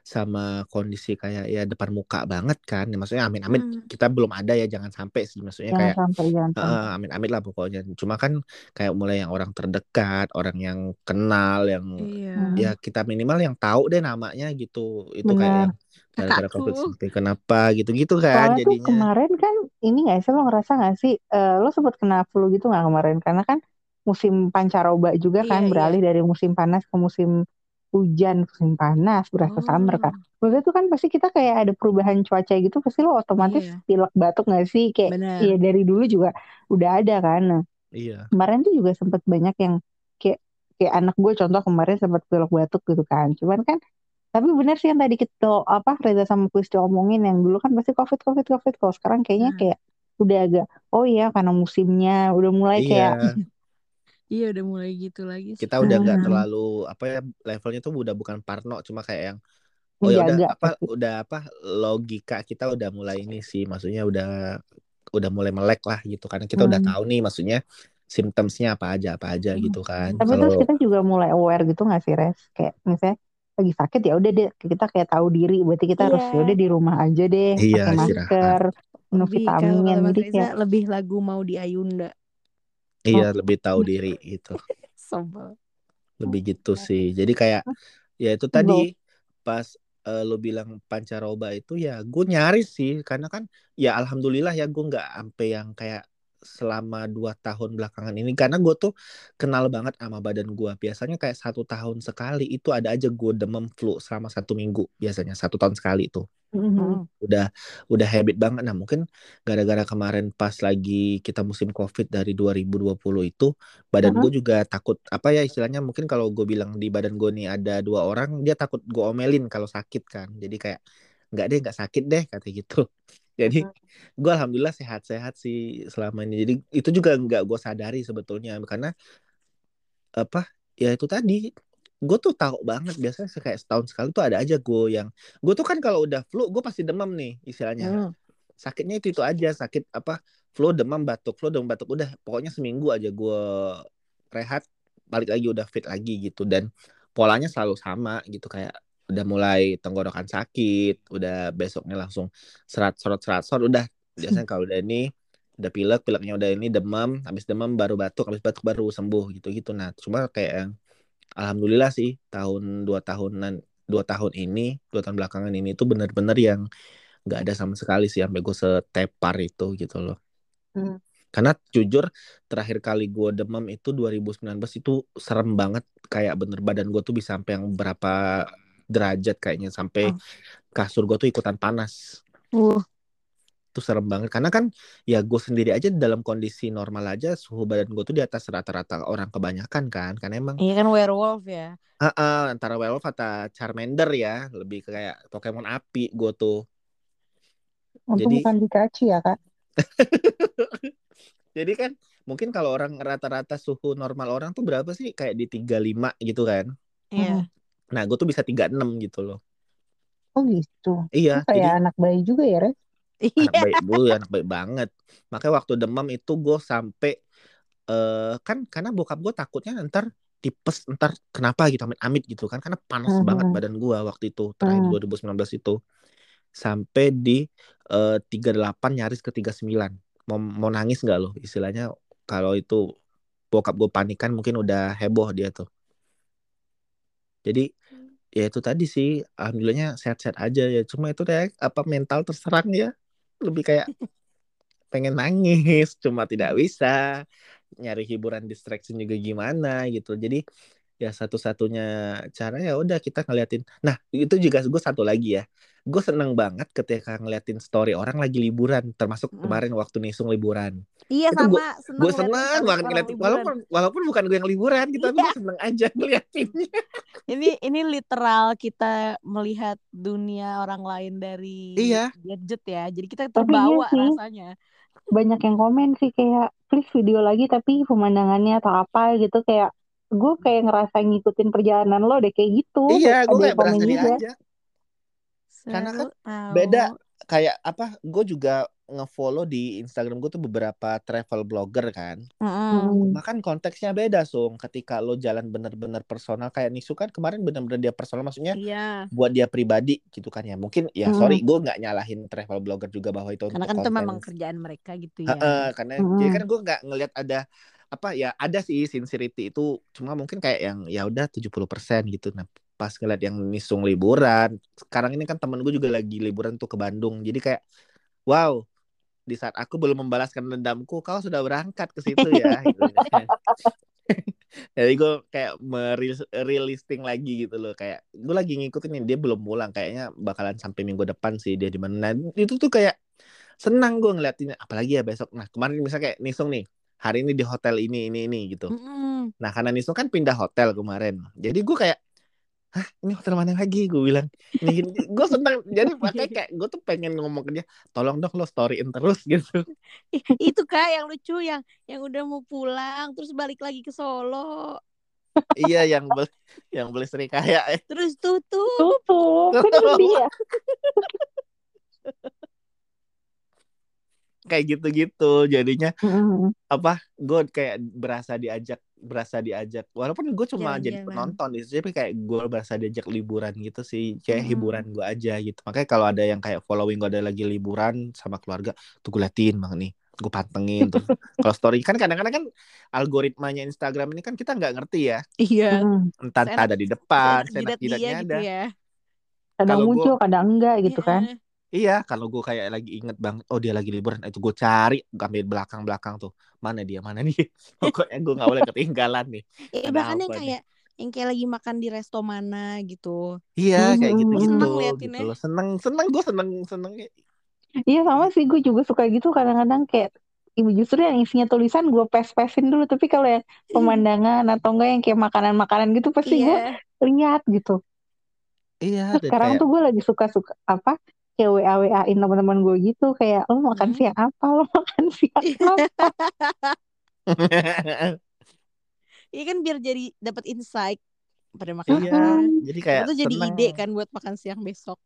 sama kondisi kayak ya depan muka banget kan. Ya, maksudnya amin-amin Hmm. kita belum ada ya jangan sampai sih. Maksudnya Jangan kayak sampai, jangan sampai. amin-amin lah pokoknya. Cuma kan kayak mulai yang orang terdekat, orang yang kenal, yang Iya. Ya kita minimal yang tahu deh namanya gitu. Itu kayak Benar. yang gara-gara covid kenapa gitu-gitu kan Soalnya tuh jadinya. kemarin kan ini gak sih lo ngerasa gak sih eh, lo sempat kena flu gitu gak kemarin? Karena kan musim pancaroba juga Iya kan iya. beralih dari musim panas ke musim hujan, musim panas berasa summer kan. Oh Maksudnya tuh kan pasti kita kayak ada perubahan cuaca gitu pasti lo otomatis iya pilek batuk gak sih? Kayak benar. ya dari dulu juga udah ada kan. Nah, Iya. kemarin tuh juga sempat banyak yang kayak kayak anak gue contoh kemarin sempat pilek batuk gitu kan. Cuman kan tapi benar sih yang tadi kita apa Reza sama Kristi omongin yang dulu kan pasti covid covid covid kalau sekarang kayaknya Nah, kayak udah agak oh iya karena musimnya udah mulai kayak [LAUGHS] Iya. udah mulai gitu lagi sih. Kita udah nggak [LAUGHS] terlalu apa ya levelnya tuh udah bukan parno cuma kayak yang Oh ya udah apa pasti. udah apa logika kita udah mulai ini sih maksudnya udah udah mulai melek lah gitu karena kita udah Hmm. tahu nih maksudnya symptomsnya apa aja apa aja Hmm. gitu kan Tapi terus kalau kita juga mulai aware gitu nggak sih Res? Kayak misalnya lagi sakit ya udah deh kita kayak tahu diri berarti kita harus ya udah di rumah aja deh iya pakai masker minum vitamin jadi kayak lebih lagu mau di Ayunda. Oh. iya lebih tahu diri [LAUGHS] gitu. Sebel. lebih gitu sih. Jadi kayak ya itu tadi pas eh, lo bilang pancaroba itu ya gue nyaris sih. Karena kan ya alhamdulillah ya gue nggak sampai yang kayak selama dua tahun belakangan ini. Karena gue tuh kenal banget sama badan gue biasanya kayak satu tahun sekali itu ada aja gue demam flu selama satu minggu biasanya satu tahun sekali tuh Mhm. Hmm. udah udah habit banget nah mungkin gara-gara kemarin pas lagi kita musim covid dari 2020 itu badan Mhm. gue juga takut apa ya istilahnya mungkin kalau gue bilang di badan gue nih ada dua orang dia takut gue omelin kalau sakit kan jadi kayak nggak deh nggak sakit deh kata gitu [LAUGHS] Jadi gue alhamdulillah sehat-sehat sih selama ini. Jadi itu juga nggak gue sadari sebetulnya karena apa ya itu tadi gue tuh tahu banget biasanya kayak setahun sekali tuh ada aja gue yang gue tuh kan kalau udah flu gue pasti demam nih istilahnya. Hmm. sakitnya itu itu aja sakit apa flu demam batuk flu demam batuk udah pokoknya seminggu aja gue rehat balik lagi udah fit lagi gitu. Dan polanya selalu sama gitu kayak udah mulai tenggorokan sakit udah besoknya langsung serat serot serat serot udah. Biasanya [LAUGHS] kalau udah ini udah pilek pileknya udah ini demam habis demam baru batuk habis batuk baru sembuh gitu gitu nah cuma kayak yang alhamdulillah sih tahun dua tahunan dua tahun ini dua tahun belakangan ini tuh bener-bener yang nggak ada sama sekali sih sampai gue setepar itu gitu loh Hmm. karena jujur terakhir kali gue demam itu 2019 itu serem banget kayak bener badan gue tuh bisa sampai yang berapa derajat kayaknya sampai Oh. kasur gue tuh ikutan panas Uh, itu serem banget karena kan ya gue sendiri aja dalam kondisi normal aja suhu badan gue tuh di atas rata-rata orang kebanyakan kan karena emang iya kan werewolf ya. ah, ah, antara werewolf atau Charmander ya lebih kayak Pokemon api gue tuh Untung Jadi- bukan Pikachu ya kak. [LAUGHS] jadi kan mungkin kalau orang rata-rata suhu normal orang tuh berapa sih kayak di 35 gitu kan Iya. nah gue tuh bisa 36 gitu loh Oh gitu. iya Kayak jadi anak bayi juga ya Res? Anak Iya. baik bu anak baik banget. Makanya waktu demam itu gue sampai eh kan karena bokap gue takutnya ntar tipes ntar kenapa gitu amit amit gitu kan. Karena panas Mhm. banget badan gue waktu itu terakhir Hmm. 2019 itu. Sampai di eh, 38 nyaris ke 39 mau mau nangis nggak lo? Istilahnya kalau itu bokap gue panikan mungkin udah heboh dia tuh. Jadi ya itu tadi sih alhamdulillahnya sehat-sehat aja ya. Cuma itu deh apa mental terserang ya lebih kayak pengen nangis cuma tidak bisa. Nyari hiburan distraction juga gimana gitu. Jadi ya satu-satunya cara ya udah kita ngeliatin nah itu juga gue satu lagi ya gue seneng banget ketika ngeliatin story orang lagi liburan termasuk Mm. kemarin waktu nisung liburan Iya Itu sama seneng gue seneng banget orang ngeliatin walaupun walaupun bukan gue yang liburan gitu tapi Iya. gue seneng aja ngeliatinnya [LAUGHS] Ini ini literal kita melihat dunia orang lain dari Iya. gadget ya. Jadi kita iya terbawa sih. rasanya. Banyak yang komen sih kayak please video lagi tapi pemandangannya atau apa gitu kayak gue kayak ngerasa ngikutin perjalanan lo deh kayak gitu. iya gue kayak berasa juga. diajak Karena kan tahu. beda kayak apa gue juga ngefollow di Instagram gue tuh beberapa travel blogger kan Mm-mm. Hmm. bahkan konteksnya beda sung ketika lo jalan bener-bener personal kayak Nisu kan kemarin bener-bener dia personal maksudnya Iya. buat dia pribadi gitu kan ya mungkin ya Hmm. sorry gue nggak nyalahin travel blogger juga bahwa itu Karena untuk kan itu konten memang kerjaan mereka gitu ya. Heeh, karena Hmm. jadi kan gue nggak ngelihat ada apa ya ada sih sincerity itu. Cuma mungkin kayak yang ya udah 70% gitu. Nah pas ngeliat yang nisung liburan sekarang ini kan temen gue juga lagi liburan tuh ke Bandung. Jadi kayak wow di saat aku belum membalaskan dendamku kau sudah berangkat ke situ ya gitu. [LAUGHS] jadi gue kayak merealisting lagi gitu loh. Kayak gue lagi ngikutin dia belum pulang. Kayaknya bakalan sampai minggu depan sih dia di mana. Nah, itu tuh kayak senang gue ngeliatinnya. Apalagi ya besok. Nah kemarin misalnya kayak Nisung nih hari ini di hotel ini ini ini gitu Mm-mm. nah karena Nisung kan pindah hotel kemarin jadi gue kayak hah ini hotel mana lagi gue bilang ini gue senang jadi makanya [LAUGHS] kayak gue tuh pengen ngomong ke dia tolong dong lo storyin terus gitu [LAUGHS] Ih, itu kak yang lucu yang yang udah mau pulang terus balik lagi ke Solo iya yang beli yang beli serikaya eh. terus tutup Tutup. Kan [LAUGHS] dia. Kayak gitu-gitu. Jadinya Mm-mm. apa gue kayak berasa diajak berasa diajak. Walaupun gue cuma jadi Jalan-jalan. penonton di tapi kayak gue berasa diajak liburan gitu sih. Kayak Mm-mm. hiburan gue aja gitu. Makanya kalau ada yang kayak following gue ada lagi liburan sama keluarga tuh gue liatin banget nih. Gue pantengin terus [LAUGHS] kalau story kan kadang-kadang kan algoritmanya Instagram ini kan kita nggak ngerti ya. Iya. Entah ada di depan jidat dia jidatnya gitu ada ya Kadang muncul, kadang enggak gitu kan. Iya. Iya, kalau gue kayak lagi inget banget, oh dia lagi liburan, itu gue cari ambil belakang-belakang tuh, mana dia, mana dia, [LAUGHS] pokoknya gue nggak boleh ketinggalan nih. Eh, Ada bahkan yang apa nih? kayak yang kayak lagi makan di resto mana gitu Iya, kayak Hmm, gitu-gitu, seneng liatinnya. gitu loh. Seneng, seneng gue seneng, seneng. Iya sama sih gue juga suka gitu kadang-kadang kayak ibu justru yang isinya tulisan gue pes-pesin dulu tapi kalau yang pemandangan atau enggak yang kayak makanan-makanan gitu pasti gue iya lihat gitu. Iya, sekarang kayak, tuh gue lagi suka-suka apa kayak WA WA-in teman-teman gue gitu kayak lo makan Hmm. siang apa lo makan [LAUGHS] siang apa [LAUGHS] Iya kan biar jadi dapat insight pada makan Iya, jadi kayak Itu jadi seneng. ide kan buat makan siang besok.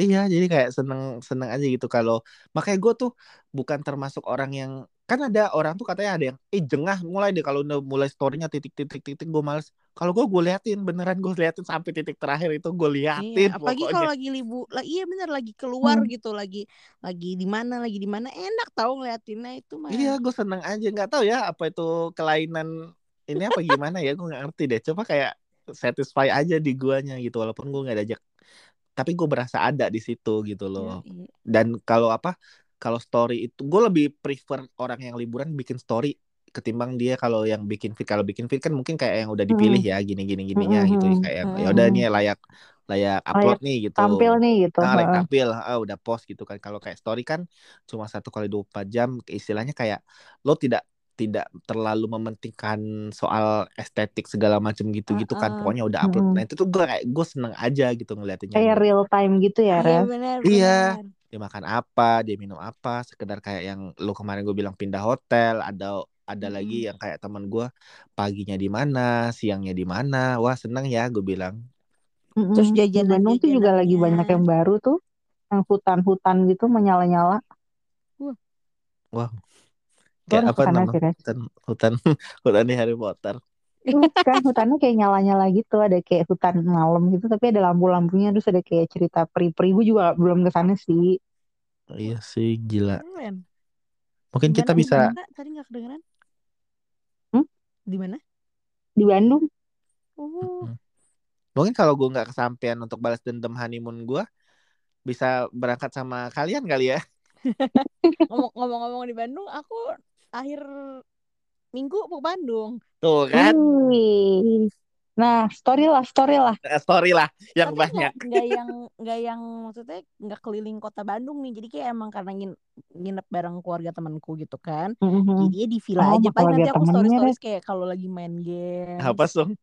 Iya, jadi kayak seneng seneng aja gitu kalau makanya gue tuh bukan termasuk orang yang kan ada orang tuh katanya ada yang eh jengah mulai deh kalau udah mulai storynya titik titik titik gue males kalau gue gue liatin beneran gue liatin sampai titik terakhir itu gue liatin Iya, apalagi kalau lagi libu, lah iya bener lagi keluar Hmm. gitu, lagi lagi di mana, lagi di mana enak tahu ngeliatinnya itu mah. iya gue seneng aja nggak tahu ya apa itu kelainan ini apa gimana ya gue nggak ngerti deh coba kayak satisfy aja di guanya gitu walaupun gue nggak diajak tapi gue berasa ada di situ gitu loh Iya, iya. dan kalau apa kalau story itu gue lebih prefer orang yang liburan bikin story ketimbang dia kalau yang bikin feed kalau bikin feed kan mungkin kayak yang udah dipilih ya gini gini gininya gitu Mm-mm. kayak Mm-mm. ya udah nih layak layak upload nih gitu tampil nih gitu ah, layak tampil ah, udah post gitu kan kalau kayak story kan cuma satu kali 24 jam istilahnya kayak lo tidak tidak terlalu mementingkan soal estetik segala macam gitu-gitu kan Uh-uh. pokoknya udah upload Mm-mm. nah itu tuh gue kayak gue seneng aja gitu ngeliatinnya kayak real time gitu ya Iya Res benar Iya. Dia makan apa, dia minum apa, sekedar kayak yang lu kemarin gue bilang pindah hotel, ada ada Mm-mm. lagi yang kayak teman gue paginya di mana, siangnya di mana, wah seneng ya gue bilang. Terus jajanan Bandung tuh juga lagi banyak yang baru tuh yang hutan-hutan gitu menyala-nyala Wah, Lu kayak apa ke sana nama sih Res hutan hutan [LAUGHS] hutan di Harry Potter. Kan hutannya kayak nyala-nyala gitu ada kayak hutan malam gitu tapi ada lampu-lampunya terus ada kayak cerita peri-peri gue juga belum ke sana sih Iya sih gila. Keren. Mungkin Di kita bisa mana? Tadi nggak kedengeran? Hmm? Di mana? di Bandung Oh, Mm. mungkin kalau gue nggak kesampaian untuk balas dendam honeymoon gue bisa berangkat sama kalian kali ya. ngomong- [LAUGHS] ngomong-ngomong di Bandung, aku akhir minggu mau ke Bandung. Tuh kan, Wih. nah story lah story lah Eh, story lah yang Tapi banyak. nggak nggak [LAUGHS] yang nggak yang maksudnya nggak keliling kota Bandung nih. Jadi kayak emang karena ngin, nginep bareng keluarga temanku gitu kan. Mhm. Jadi dia di villa Oh, aja. Paling nanti aku temennya, story stories kayak kalau lagi main game. Apa song?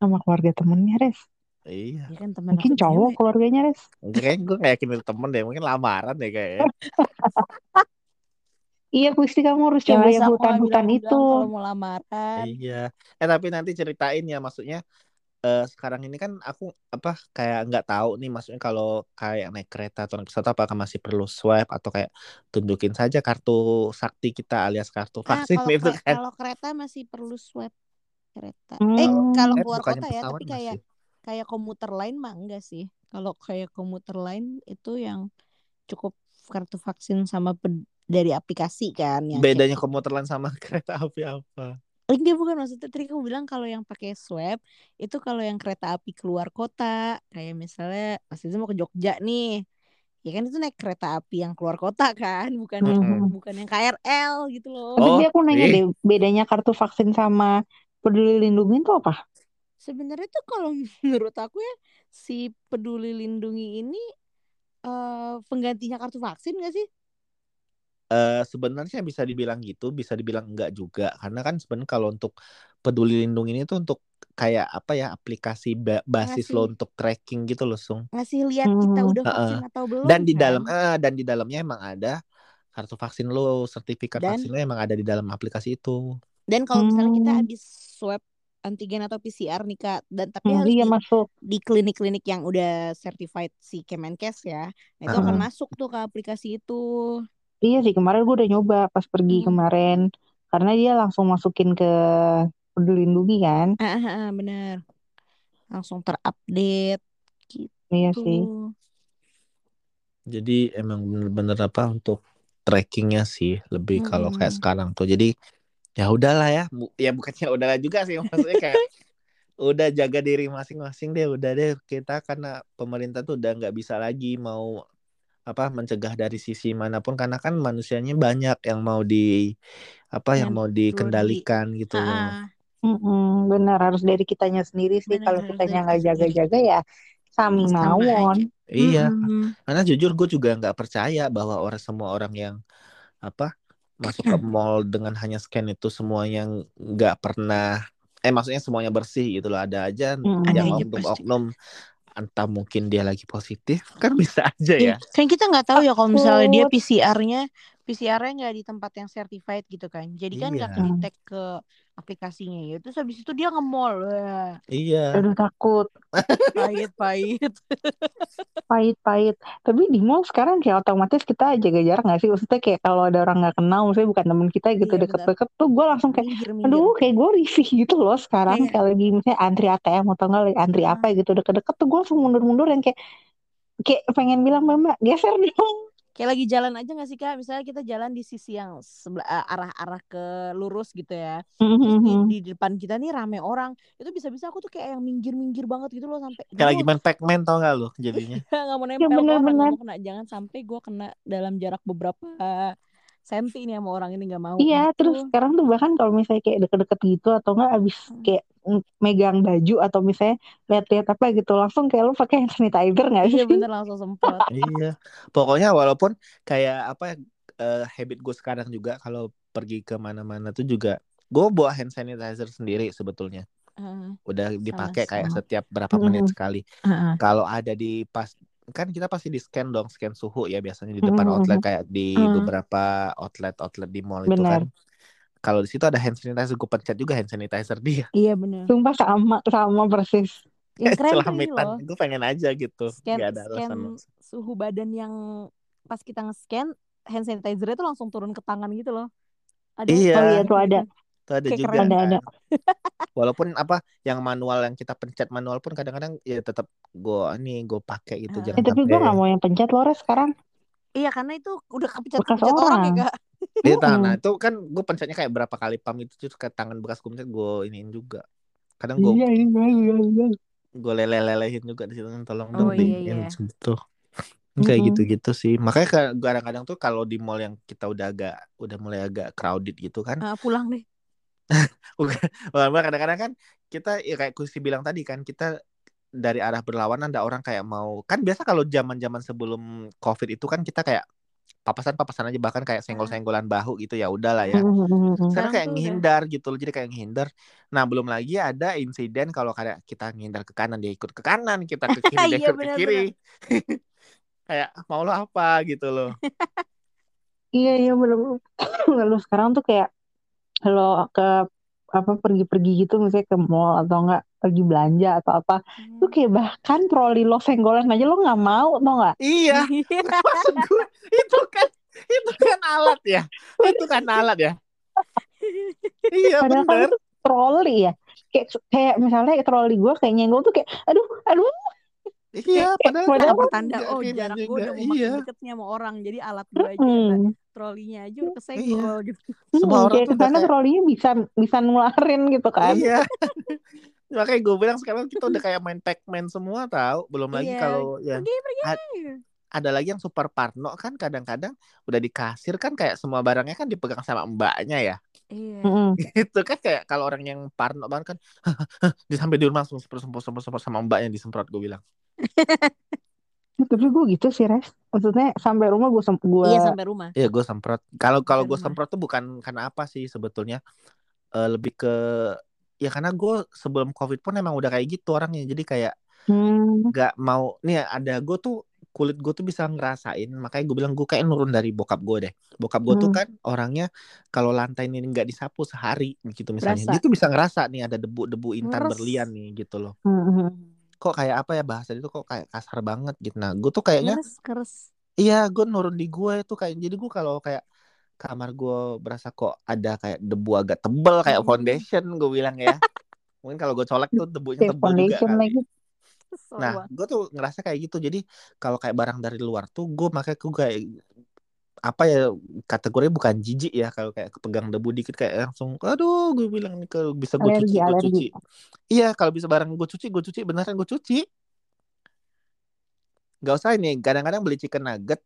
sama keluarga temennya Res Iya. Ya kan temen mungkin cowok keluarganya Res Kayaknya gue gak yakin itu temen deh, mungkin lamaran deh kayaknya. [LAUGHS] iya Pusti kamu harus Ya coba yang hutan-hutan itu kalau mau lamaran. Iya. Eh tapi nanti ceritain ya, maksudnya eh, sekarang ini kan aku apa kayak nggak tahu nih, maksudnya kalau kayak naik kereta atau naik pesawat apakah masih perlu swipe atau kayak tunjukin saja kartu sakti kita alias kartu Ah, vaksin kalau [LAUGHS] itu kan. kalau kereta masih perlu swab kereta. Hmm. Eh, kalau Eh, keluar kota ya, tapi kayak masih. kayak komuter lain mah enggak sih. Kalau kayak komuter lain itu yang cukup kartu vaksin sama dari aplikasi kan yang kayak Bedanya gitu. komuter lain sama [LAUGHS] kereta api apa? Enggak bukan maksudnya tadi kamu bilang kalau yang pakai swab itu kalau yang kereta api keluar kota kayak misalnya Mas Iza mau ke Jogja nih ya kan itu naik kereta api yang keluar kota kan bukan yang Mhm. bukan yang KRL gitu loh Oh, tapi aku nanya ih. deh bedanya kartu vaksin sama peduli lindungi itu apa sebenarnya tuh kalau [LAUGHS] menurut aku ya si peduli lindungi ini eh penggantinya kartu vaksin gak sih Eh, sebenarnya bisa dibilang gitu, bisa dibilang enggak juga. Karena kan sebenarnya kalau untuk peduli lindungi ini tuh untuk kayak apa ya aplikasi ba- basis lo Ngasih. untuk tracking gitu loh, Sung. ngasih lihat kita Hmm. udah vaksin atau belum Dan di kan? dalam eh, dan di dalamnya emang ada kartu vaksin lo, sertifikat Dan- vaksin lo emang ada di dalam aplikasi itu. dan kalau misalnya kita Hmm. habis swab antigen atau PCR nih kak dan tapi Hmm, harus iya di masuk di klinik-klinik yang udah certified si Kemenkes ya. Nah, itu akan Heeh. masuk tuh ke aplikasi itu. Iya sih kemarin gue udah nyoba pas pergi Hmm. kemarin karena dia langsung masukin ke peduli lindungi kan Ah, ah, ah, bener. Langsung terupdate gitu. iya sih Jadi emang bener-bener apa untuk trackingnya sih lebih kalau kayak Mm-mm. sekarang tuh. Jadi ya udahlah ya, Bu- ya bukannya udahlah juga sih maksudnya kayak [LAUGHS] udah jaga diri masing-masing deh udah deh kita karena pemerintah tuh udah nggak bisa lagi mau apa mencegah dari sisi mana pun karena kan manusianya banyak yang mau di apa yang Yang mau perlu di- dikendalikan gitu loh. ah, Mm-mm, benar harus dari kitanya sendiri sih bener kalau kitanya nggak jaga-jaga ya sami Sama mawon. Iya, Mm-mm. karena jujur gue juga nggak percaya bahwa orang semua orang yang apa masuk ke [CLEARS THROAT] mall dengan hanya scan itu semuanya nggak pernah eh maksudnya semuanya bersih gitu loh ada aja. Ada yang oknum-oknum entah mungkin dia lagi positif [LAUGHS] kan bisa aja Iya, ya kan kita nggak tahu ya kalau misalnya dia. PCR-nya PCR-nya nggak di tempat yang certified gitu kan. Jadi kan nggak Iya. ke aplikasinya ya. Terus habis itu dia nge-mall. Iya Aduh takut, pahit-pahit. pahit-pahit. [LAUGHS] Tapi di mall sekarang kayak otomatis kita jaga jarak nggak sih? Maksudnya kayak kalau ada orang nggak kenal, maksudnya bukan temen kita gitu Iya, deket-deket tuh gue langsung kayak, aduh kayak gue risih gitu loh sekarang. Kayak- Kayak lagi misalnya antri ATM atau enggak lagi antri apa gitu deket-deket tuh gue langsung mundur-mundur yang kayak kayak pengen bilang mbak mbak geser dong. Kayak lagi jalan aja gak sih kak? Misalnya kita jalan di sisi yang sebelah eh, arah-arah ke lurus gitu ya. Terus di, Mhm. di depan kita nih rame orang. Itu bisa-bisa aku tuh kayak yang minggir-minggir banget gitu loh sampai. kayak lagi main Pac-Man tau gak lu jadinya [LAUGHS] nggak mau nempel bener-bener. nggak mau kena. Jangan sampai gue kena dalam jarak beberapa senti nih sama orang ini nggak mau. Iya, gitu. terus sekarang tuh bahkan kalau misalnya kayak deket-deket gitu atau enggak abis Hmm. kayak megang baju atau misalnya lihat-lihat apa gitu langsung kayak lu pakai hand sanitizer nggak sih? Iya bener langsung semprot. [LAUGHS] iya pokoknya walaupun kayak apa ya eh, habit gue sekarang juga kalau pergi ke mana-mana tuh juga gue bawa hand sanitizer sendiri sebetulnya Heeh. udah dipakai kayak setiap berapa Mm-mm. menit sekali Heeh. kalau ada di pas kan kita pasti di scan dong scan suhu ya biasanya di depan Mm-mm. outlet kayak di Mm. beberapa outlet outlet di mall itu Benar. kan kalau di situ ada hand sanitizer gue pencet juga hand sanitizer dia Iya bener. Sumpah sama sama persis. Yang keren loh. gue pengen aja gitu Scan nggak ada scan alasan suhu badan yang pas kita nge-scan hand sanitizer itu langsung turun ke tangan gitu loh. Ada Iya. Oh iya tuh ada. Itu ada Kayak juga keren. Ada, kan ada. [LAUGHS] walaupun apa yang manual yang kita pencet manual pun kadang-kadang ya tetap gue ini gue pakai gitu Ah. Eh, jangan tapi gue nggak mau yang pencet lo Res sekarang. Iya karena itu udah kepencet Bekas kepencet orang. orang. ya kak. [LAUGHS] Iya, nah, Mm-mm. nah, itu kan gue pencetnya kayak berapa kali pam itu terus ke tangan bekas gue pencet gue iniin juga kadang gue Iya iya iya iya. gue lele-lelehin juga di situ tolong Oh, dong iya, diinin iya. gitu [LAUGHS] kayak Mm-mm. gitu-gitu sih makanya ka- kadang-kadang tuh kalau di mall yang kita udah agak udah mulai agak crowded gitu kan Ah, pulang deh. [LAUGHS] Wah, kadang-kadang kan kita ya kayak Kusi bilang tadi kan kita dari arah berlawanan ada orang kayak mau kan biasa kalau zaman-zaman sebelum covid itu kan kita kayak papasan-papasan aja bahkan kayak senggol-senggolan bahu gitu ya udahlah ya. Mm-mm. sekarang Sekarang kayak ngehindar gitu loh jadi kayak ngehindar. Nah belum lagi ada insiden kalau kayak kita ngehindar ke kanan dia ikut ke kanan kita ke kiri [LAUGHS] dia Iya, ikut ke kiri. [LAUGHS] kayak mau lo apa? gitu loh. Iya iya belum. [CLEARS THROAT] Lalu sekarang tuh kayak kalau ke apa pergi-pergi gitu misalnya ke mall atau enggak pergi belanja atau apa tuh kayak bahkan troli lo senggolan aja lo nggak mau tau nggak? Iya. [LAUGHS] Maksud gue itu kan itu kan alat ya itu kan alat ya. Iya padahal kan bener. troli ya. Kayak kayak misalnya troli gue kayak nyenggol tuh kayak aduh aduh. Iya padahal padahal kan Ada kan pertanda nggak oh jarak gue udah mau iya. makin deket nih sama orang jadi alat gue aja. Hmm, trolinya aja udah kesenggol gitu. semua hmm, orang kayak tuh ke sana kayak trolinya bisa bisa nularin gitu kan iya [LAUGHS] makanya gue bilang sekarang kita udah kayak main Pac-Man semua tahu belum lagi Iya. kalau yang Pergi pergi. ada lagi yang super parno kan kadang-kadang udah di kasir kan kayak semua barangnya kan dipegang sama mbaknya ya Iya. Mm-mm. itu kan kayak kalau orang yang parno banget kan [LAUGHS] di sampai di rumah langsung semprot semprot semprot semprot sama mbaknya disemprot gue bilang [LAUGHS] tapi gue gitu sih res maksudnya sampai rumah gue gue Iya sampai rumah. Iya gue semprot. Kalau kalau gue semprot tuh bukan karena apa sih sebetulnya Eh, lebih ke ya karena gue sebelum covid pun emang udah kayak gitu orangnya. Jadi kayak hmm, nggak mau nih ada gue tuh kulit gue tuh bisa ngerasain makanya gue bilang gue kayak nurun dari bokap gue deh bokap gue tuh Hmm. kan orangnya kalau lantai ini nggak disapu sehari gitu misalnya Berasa. dia tuh bisa ngerasa nih ada debu-debu intan Ngeres. berlian nih gitu loh hmm, kok kayak apa ya bahasa itu kok kayak kasar banget gitu nah gue tuh kayaknya Keres keres. Iya, gue nurun di gue itu kayak jadi gue kalau kayak kamar gue berasa kok ada kayak debu agak tebel kayak foundation gue bilang ya. Mungkin kalau gue colek tuh debunya kayak tebel juga kali. lagi Nah, gue tuh ngerasa kayak gitu. Jadi kalau kayak barang dari luar tuh gue makanya gue kayak apa ya kategori bukan jijik ya kalau kayak kepegang debu dikit kayak langsung aduh gue bilang nih kalau bisa gue Alergi, cuci gue alergi. cuci iya kalau bisa barang gue cuci gue cuci beneran gue cuci Gak usah ini kadang-kadang beli chicken nugget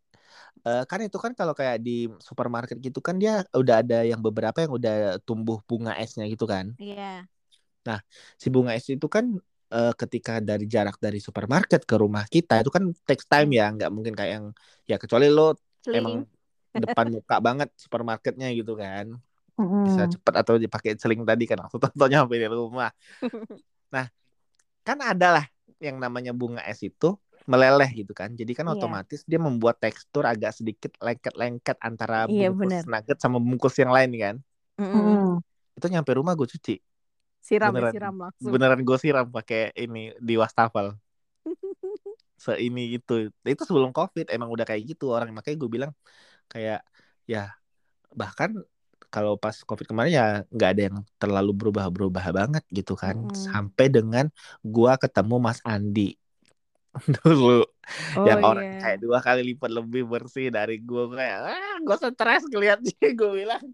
eh, kan itu kan kalau kayak di supermarket gitu kan dia udah ada yang beberapa yang udah tumbuh bunga esnya gitu kan Iya. si bunga es itu kan eh, ketika dari jarak dari supermarket ke rumah kita itu kan takes time ya nggak mungkin kayak yang ya kecuali lo emang Seling. Depan muka banget supermarketnya gitu kan bisa cepet atau dipakai seling tadi kan langsung tontonnya sampai di rumah [LAUGHS] nah kan ada lah yang namanya bunga es itu meleleh gitu kan. Jadi kan Iya. otomatis dia membuat tekstur agak sedikit lengket-lengket antara Iya, bungkus bener. nugget sama bungkus yang lain kan. Hmm. Itu nyampe rumah gue cuci. Siram ya, Beneran. siram langsung. Beneran gue siram pakai ini di wastafel. [LAUGHS] Seini itu. Itu sebelum Covid emang udah kayak gitu orang makanya gue bilang kayak ya bahkan kalau pas Covid kemarin ya nggak ada yang terlalu berubah-berubah banget gitu kan. Mm-mm. Sampai dengan gua ketemu Mas Andi [LAUGHS] dulu Oh yang orang iya. kayak dua kali lipat lebih bersih dari gua Gua kayak ah gue stres ngeliatnya [LAUGHS] gue bilang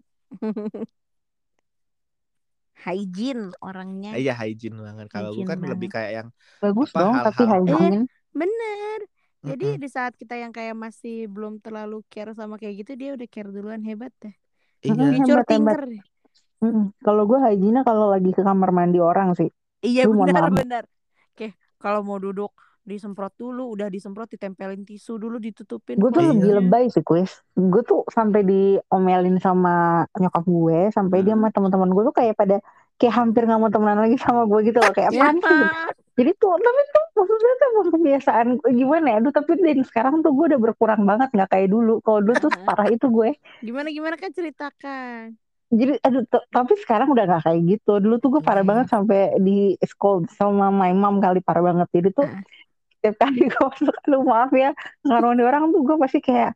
Hygiene orangnya. iya hygiene banget kalau gue Hygiene kan lebih banget. kayak yang Bagus Apa, dong tapi hal-hal- hygiene. Bener. Jadi Mm-mm. di saat kita yang kayak masih belum terlalu care sama kayak gitu, dia udah care duluan hebat deh. iya. Future hebat, hebat. deh. Mm-mm. Kalau gue hygiene kalau lagi ke kamar mandi orang sih. Iya benar benar. Oke, kalau mau duduk disemprot dulu, udah disemprot ditempelin tisu dulu ditutupin. Gue tuh Iya. lebih fungsinya. lebay sih kuis. Gue tuh sampai diomelin sama nyokap gue, sampai dia Hmm. sama teman-teman gue tuh kayak pada kayak hampir nggak mau temenan lagi sama gue gitu loh kayak Ya, apaan sih. Jadi tuh tapi tuh maksudnya tuh kebiasaan gimana ya? Aduh tapi dan sekarang tuh gue udah berkurang banget nggak kayak dulu. Kalau dulu tuh parah itu gue. gimana gimana kan ceritakan. Jadi aduh tapi sekarang udah nggak kayak gitu. Dulu tuh gue parah Iya. banget sampai di school sama my mom kali parah banget. Jadi tuh setiap kali [LAUGHS] gue masuk aduh maaf ya ngaruh di orang tuh gue pasti kayak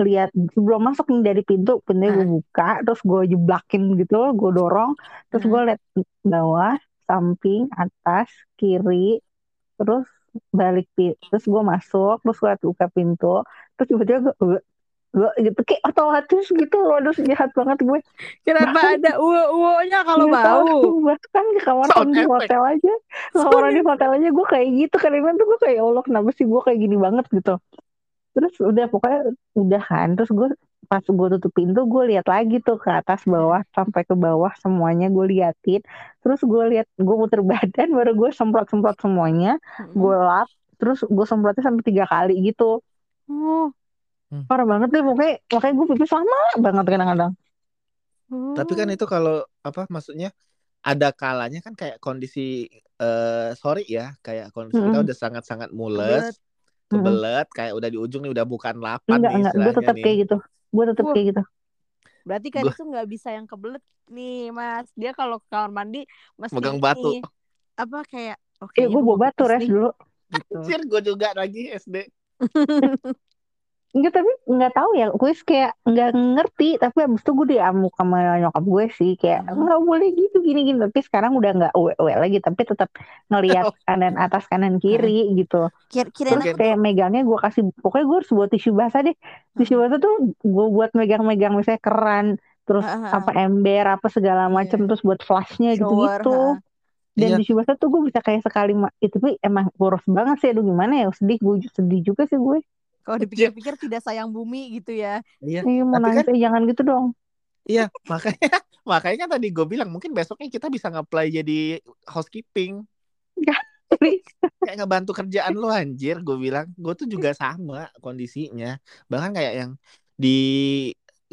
lihat sebelum masuk nih dari pintu pintunya gue Heeh. buka terus gue jeblakin gitu gue dorong terus gue lihat bawah samping atas kiri terus balik pi- terus gue masuk terus gue buka pintu terus tiba-tiba gue, gue, gitu kayak otomatis gitu loh aduh jahat banget gue Kenapa ada uwo-uwonya kalau Nggak tahu, bau? bahkan ke kamar mandi effect. hotel aja kamar mandi hotel aja gue kayak gitu kadang tuh gue kayak "Ya Allah kenapa sih gue kayak gini banget gitu terus udah pokoknya udah kan. Terus gue pas gue tutup pintu gue lihat lagi tuh ke atas bawah sampai ke bawah semuanya gue liatin. Terus gue lihat gue muter [LAUGHS] badan baru gue semprot semprot semuanya gue lap terus gue semprotnya sampai tiga kali gitu. Oh, parah banget deh pokoknya makanya gue pipis lama banget kadang-kadang. Oh. tapi kan itu kalau apa maksudnya ada kalanya kan kayak kondisi eh sorry ya kayak kondisi kita Mm-mm. udah sangat-sangat mules Kebelet. kebelet kayak udah di ujung nih udah bukan lapan enggak nih enggak gue tetap kayak gitu gue tetap kayak gitu Berarti kan itu nggak bisa yang kebelet nih, Mas. Dia kalau ke kamar mandi mesti Megang ini, batu. Apa kayak oke Eh, gue bawa batu res dulu. gitu. Gue juga lagi SD [LAUGHS] Enggak tapi nggak tahu ya, gue kayak nggak ngerti. Tapi abis itu gue diamuk sama nyokap gue sih kayak Hmm. nggak boleh gitu gini-gini. Tapi sekarang udah nggak uwe lagi, tapi tetap ngelihat [LAUGHS] kanan atas kanan kiri gitu. Kira kira Terus kayak megangnya gue kasih, pokoknya gue harus buat tisu basah deh. Tisu basah tuh gue buat megang-megang misalnya keran, terus ah, ah. apa ember apa segala Iya. macem, terus buat flashnya shower. gitu-gitu. ha. Dan Iya. tisu basah tuh gue bisa kayak sekali, itu tapi emang boros banget sih. Aduh gimana ya, sedih gue sedih juga sih gue. Kalau dipikir-pikir tidak sayang bumi gitu ya. iya Iya mau Tapi nangis, eh, jangan gitu dong. iya makanya [LAUGHS] makanya kan tadi gue bilang mungkin besoknya kita bisa nge-apply jadi housekeeping [LAUGHS] kayak ngebantu kerjaan lo anjir gue bilang gue tuh juga sama kondisinya bahkan kayak yang di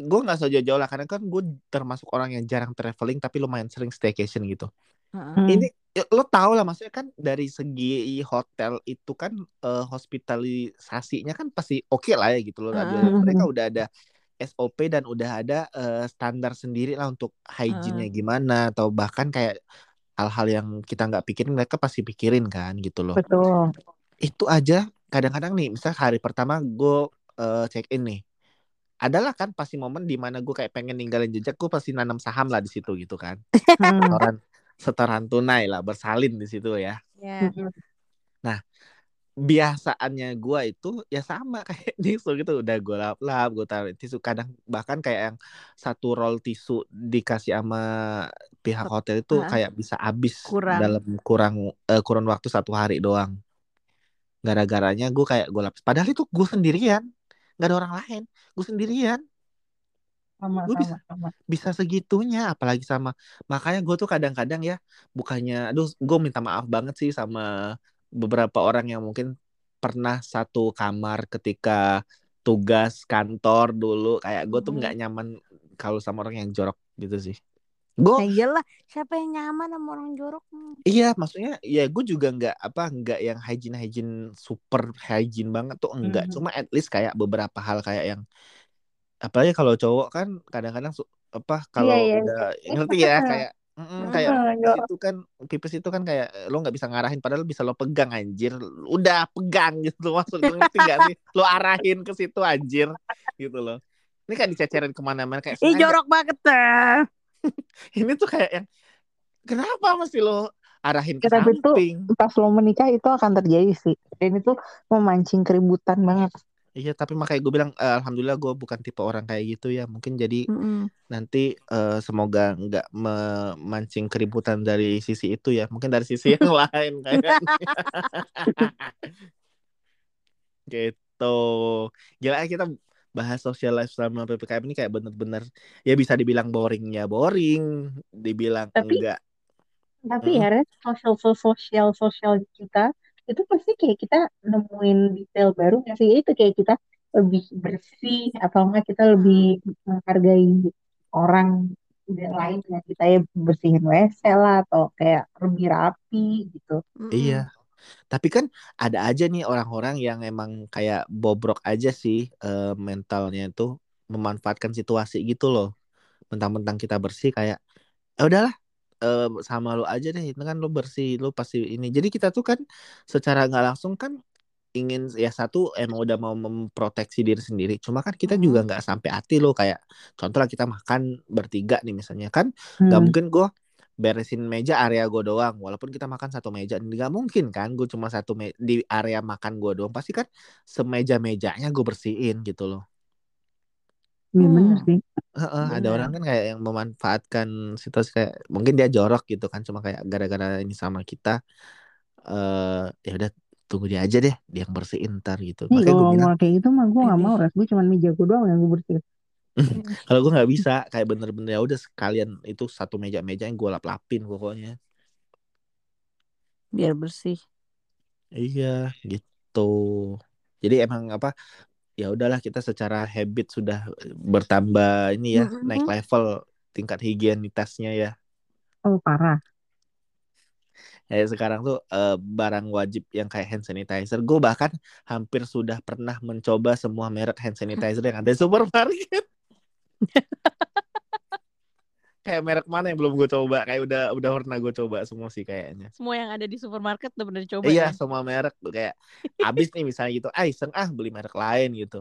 gue nggak so jauh-jauh lah karena kan gue termasuk orang yang jarang traveling tapi lumayan sering staycation gitu. Hmm. ini ya, lo tau lah maksudnya kan dari segi hotel itu kan eh, hospitalisasinya kan pasti oke lah ya gitu loh Hmm. mereka udah ada SOP dan udah ada eh, standar sendiri lah untuk hygiene-nya gimana atau bahkan kayak hal-hal yang kita nggak pikirin mereka pasti pikirin kan gitu loh Betul. itu aja kadang-kadang nih misal hari pertama gue check in nih adalah kan pasti momen di mana gue kayak pengen ninggalin jejak gue pasti nanam saham lah di situ gitu kan Hmm. Setoran tunai lah bersalin di situ ya. Ya. biasaannya gue itu ya sama [LAUGHS] kayak tisu gitu. Udah gue lap lap gue taruh tisu. Kadang bahkan kayak yang satu roll tisu dikasih sama pihak hotel itu kayak bisa habis Kurang. dalam kurang eh, kurun waktu satu hari doang. Gara-garanya gue kayak gue lapis padahal itu gue sendirian. Nggak ada orang lain. Gue sendirian Sama, Gue bisa- sama, bisa segitunya apalagi sama makanya gue tuh kadang-kadang ya bukannya aduh gue minta maaf banget sih sama beberapa orang yang mungkin pernah satu kamar ketika tugas kantor dulu kayak gue tuh nggak nyaman kalau sama orang yang jorok gitu sih gue Nah iyalah, siapa yang nyaman sama orang jorok? Hmm. iya maksudnya ya gue juga nggak apa nggak yang hygiene hygiene super hygiene banget tuh enggak Mhm. cuma at least kayak beberapa hal kayak yang apalagi kalau cowok kan kadang-kadang apa kalau iya. udah ngerti ya [LAUGHS] kayak mm, kayak pipis itu kan pipis itu kan kayak lo nggak bisa ngarahin padahal bisa lo pegang anjir udah pegang gitu [LAUGHS] maksud gue ngerti gak sih lo arahin ke situ anjir gitu loh ini kan dicecerin ke mana-mana kayak Ih jorok banget dah. [LAUGHS] ini tuh kayak yang kenapa mesti lo arahin ke Ya, tapi tuh- samping Pas lo menikah itu akan terjadi sih. Dan itu memancing keributan banget. Iya tapi makanya gue bilang eh, alhamdulillah gue bukan tipe orang kayak gitu ya mungkin jadi Mm-mm. nanti eh, semoga nggak memancing keributan dari sisi itu ya mungkin dari sisi yang [LAUGHS] lain kayaknya [LAUGHS] gitu gila kita bahas social life selama ppkm ini kayak bener-bener ya bisa dibilang boringnya boring dibilang Tapi- enggak Tapi Mm. ya Res, sosial sosial sosial kita itu pasti kayak kita nemuin detail baru nggak sih? Itu kayak kita lebih bersih atau enggak kita lebih menghargai orang lain dengan kita ya bersihin WC lah atau kayak lebih rapi gitu. Iya. Tapi kan ada aja nih orang-orang yang emang kayak bobrok aja sih eh, mentalnya tuh memanfaatkan situasi gitu loh. Mentang-mentang kita bersih kayak ya udahlah eh, sama lu aja deh, itu kan lu bersih, lu pasti ini. Jadi kita tuh kan secara nggak langsung kan ingin ya satu emang udah mau memproteksi diri sendiri. Cuma kan kita Mhm. juga nggak sampai hati loh kayak contoh lah kita makan bertiga nih misalnya kan nggak Hmm. mungkin gue beresin meja area gue doang walaupun kita makan satu meja nggak mungkin kan gue cuma satu me- di area makan gue doang pasti kan semeja mejanya gue bersihin gitu loh Iya bener Hmm. sih. Heeh, ada Benar. orang kan kayak yang memanfaatkan situasi kayak mungkin dia jorok gitu kan cuma kayak gara-gara ini sama kita eh ya udah tunggu dia aja deh dia yang bersihin ntar gitu Nih makanya gue kalau bilang mau kayak gitu mah gue nggak Ini. mau [LAUGHS] Res. Gue cuma meja gue doang yang gue bersihin. [LAUGHS] kalau gue nggak bisa kayak bener-bener ya udah sekalian itu satu meja-meja yang gue lap-lapin pokoknya Biar bersih. Iya, gitu. Jadi emang apa? Ya udahlah kita secara habit sudah bertambah ini ya, Mm-mm. naik level tingkat higienitasnya ya. Oh parah. Ya sekarang tuh eh, barang wajib yang kayak hand sanitizer. Gue bahkan hampir sudah pernah mencoba semua merek hand sanitizer yang ada di supermarket. [LAUGHS] kayak merek mana yang belum gue coba? Kayak udah udah pernah gue coba semua sih kayaknya. Semua yang ada di supermarket udah pernah dicoba Iya, ya. semua merek tuh kayak abis nih misalnya gitu, ah iseng ah beli merek lain gitu.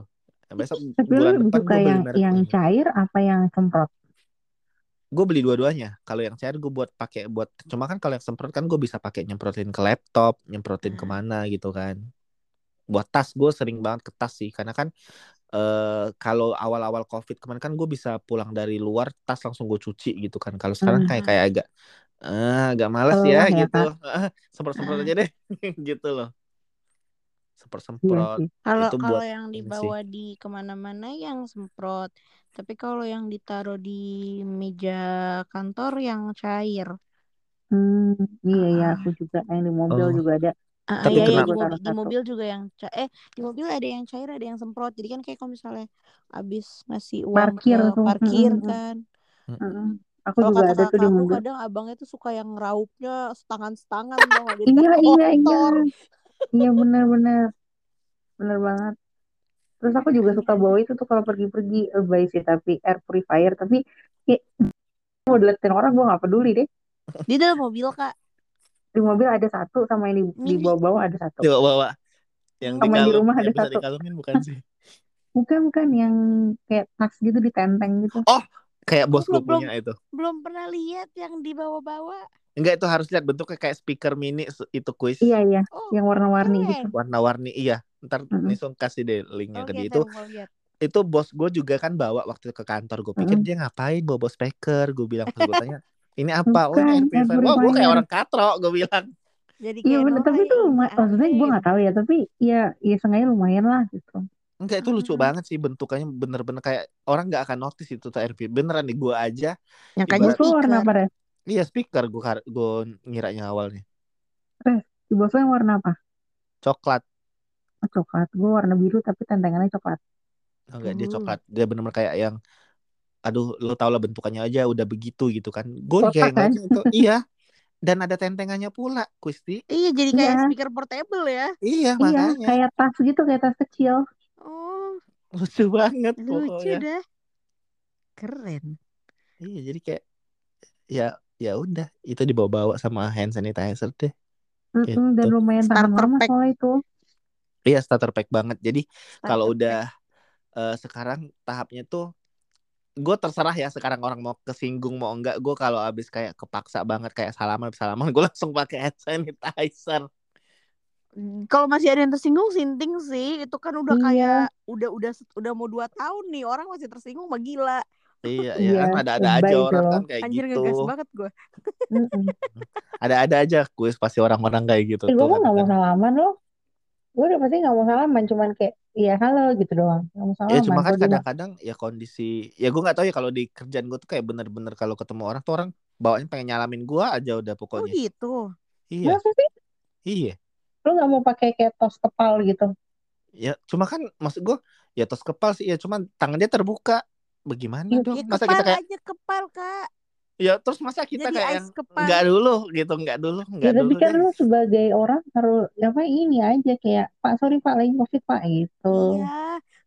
Nah, besok Tapi bulan lebih depan suka gue beli yang merek yang lain. cair apa yang semprot? Gue beli dua-duanya. Kalau yang cair gue buat pakai buat cuma kan kalau yang semprot kan gue bisa pakai nyemprotin ke laptop, nyemprotin Hmm. ke mana gitu kan. Buat tas gue sering banget ke tas sih karena kan eh kalau awal-awal covid kemarin kan gue bisa pulang dari luar tas langsung gue cuci gitu kan. Kalau sekarang Hmm. kayak kayak agak eh agak males ya Lelah ya, gitu. [LAUGHS] semprot-semprot aja deh [LAUGHS] gitu loh. Iya Semprot-semprot. Kalau kalau buat yang ini sih. dibawa di ke mana-mana yang semprot. Tapi kalau yang ditaruh di meja kantor yang cair. Hmm, iya ya aku juga yang di mobil Oh. juga ada. Ah, Tapi iya iya Juga di mobil di mobil juga yang eh di mobil ada yang cair ada yang semprot. Jadi kan kayak kalau misalnya habis ngasih uang Parkir ke tuh. parkir Mm-mm. kan. Mm-mm. Mm-mm. Aku Kalau juga ada tuh di mobil. kadang abangnya tuh suka yang ngeraupnya setangan-setangan gak? Jadi Iya iya iya. kotor. Iya benar-benar. Benar banget. Terus aku juga suka bawa itu tuh kalau pergi-pergi lebay sih tapi air purifier tapi kayak mau diliatin orang gue nggak peduli deh. Di dalam mobil kak. Di mobil ada satu sama yang di, di bawah-bawah ada satu. Coba bawa yang Sama di dikalung rumah ada satu. dikalungin bukan sih? [LAUGHS] Bukan bukan yang kayak tas gitu ditenteng gitu. Oh, kayak bos gue punya itu. belum pernah lihat yang dibawa-bawa. Enggak itu harus lihat bentuknya kayak speaker mini itu kuis Iya iya, Oh yang warna-warni gitu. warna-warni iya. Ntar Mm-mm. Nisung kasih deh linknya ke Oke dia itu itu bos gue juga kan bawa waktu ke kantor gue pikir Mm-mm. dia ngapain bawa bawa speaker gue bilang gue [LAUGHS] tanya ini apa oh ini air Bukan purifier wah gue kayak orang katro gue bilang Jadi Iya kayak bener, tapi ya itu maksudnya gue ya? nggak tahu ya, tapi ya ya sengaja lumayan lah gitu. enggak itu lucu Hmm. banget sih bentukannya bener-bener kayak orang nggak akan notice itu tuh air purifier beneran nih gue aja Yang kayaknya lo warna apa deh? iya speaker gue gue ngiranya awalnya Eh, di lo yang warna apa? coklat Oh, coklat. Gue warna biru tapi tentengannya coklat. Oh, enggak dia Uh. coklat dia bener-bener kayak yang aduh lo tau lah bentukannya aja udah begitu gitu kan gue kan? ngeliatnya itu [LAUGHS] iya dan ada tentengannya pula Kusti Iya jadi kayak Iya. speaker portable ya. iya Iya, makanya kayak tas gitu, kayak tas kecil. Oh lucu banget lucu pokoknya dah. Keren. iya jadi kayak ya ya udah itu dibawa-bawa sama hand sanitizer deh Mm-mm, dan Gitu. lumayan Starter pack. soalnya itu. iya starter pack banget jadi kalau udah eh, sekarang tahapnya tuh gue terserah ya sekarang orang mau kesinggung mau enggak gue kalau abis kayak kepaksa banget kayak salaman salaman [LAUGHS] gue langsung pakai hand sanitizer Kalau masih ada yang tersinggung sinting sih, itu kan udah Iya. kayak udah udah udah mau dua tahun nih orang masih tersinggung mah gila. iya [LAUGHS] Iya, ya kan ada-ada lebay aja itu orang loh. kan kayak Anjir gitu ngegas banget gue. Mm-mm. [LAUGHS] ada-ada aja kuis pasti orang-orang kayak gitu Eh, gue tuh mah gak mau salaman loh. Gue udah pasti gak mau salaman, cuman kayak, iya halo gitu doang. Mau ya cuma kan kadang-kadang ya kondisi ya gue nggak tahu ya kalau di kerjaan gue tuh kayak bener-bener kalau ketemu orang tuh orang bawaannya pengen nyalamin gue aja udah Oh pokoknya gitu. iya Masa sih? iya Lu gak mau pakai kayak tos kepal gitu? ya cuma kan maksud gue ya tos kepal sih ya cuma tangan dia terbuka bagaimana Iya. dong Ya masa kepal kita kayak aja kepal kak. Ya terus masa kita Jadi kayak nggak dulu gitu nggak dulu Ya nggak tapi dulu kan deh lu sebagai orang harus apa ini aja kayak Pak sorry Pak lagi covid Pak gitu. Iya.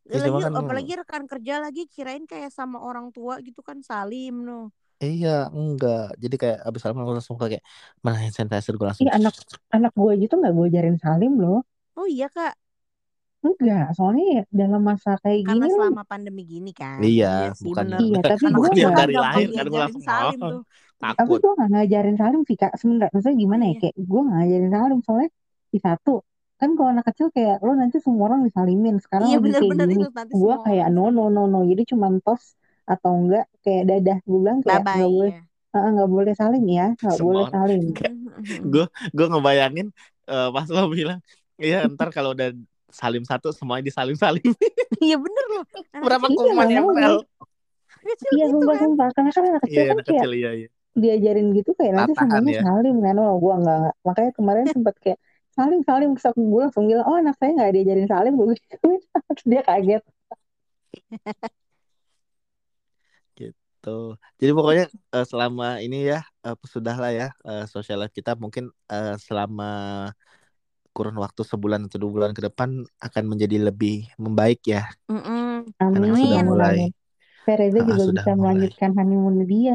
Ya, Lagi kan- apalagi rekan kerja lagi kirain kayak sama orang tua gitu kan salim no. iya enggak jadi kayak abis salaman gue langsung kayak mana hand sanitizer gue langsung Iya anak anak gue aja tuh nggak gue ajarin salim loh. Oh iya kak. Enggak, soalnya ya dalam masa kayak Karena gini lu selama pandemi gini kan. Iya, sih bukannya- bener. Iya, tapi gue bukan kan dari lahir kan gue diajarin langsung salim oh, tuh. tapi takut gue nggak ngajarin salim sih kak. Sebenarnya maksudnya gimana ya? Iya. kayak gue nggak ngajarin salim soalnya di satu kan kalau anak kecil kayak lo nanti semua orang disalimin. Sekarang Iya lagi kayak gini itu nanti gue kayak no no no no. Jadi cuma tos atau enggak kayak dadah. Gue bilang kayak bye. nggak boleh ah, nggak boleh salim ya nggak Semua boleh salim. gue gue ngebayangin eh, pas lo bilang iya ntar kalau udah salim satu semuanya disalim salim [LAUGHS] Iya bener loh. Anak berapa kuman yang pel kecil iya gitu sumpah kan. sumpah. Karena kan anak kecil iya kan anak kayak kecil iya iya. diajarin gitu kayak nanti semuanya ya. salim kan? Oh gue nggak nggak makanya kemarin [LAUGHS] sempat kayak salim salim. Terus aku gue langsung bilang oh anak saya nggak diajarin salim. Gue [LAUGHS] gitu dia kaget. Tuh jadi pokoknya eh, selama ini ya eh, sudah lah ya eh, social life kita. Mungkin eh, selama kurun waktu sebulan atau dua bulan ke depan akan menjadi lebih membaik ya Mm-mm. karena amin sudah mulai amin. Supaya Reza Ah, juga sudah bisa mulai. melanjutkan honeymoon dia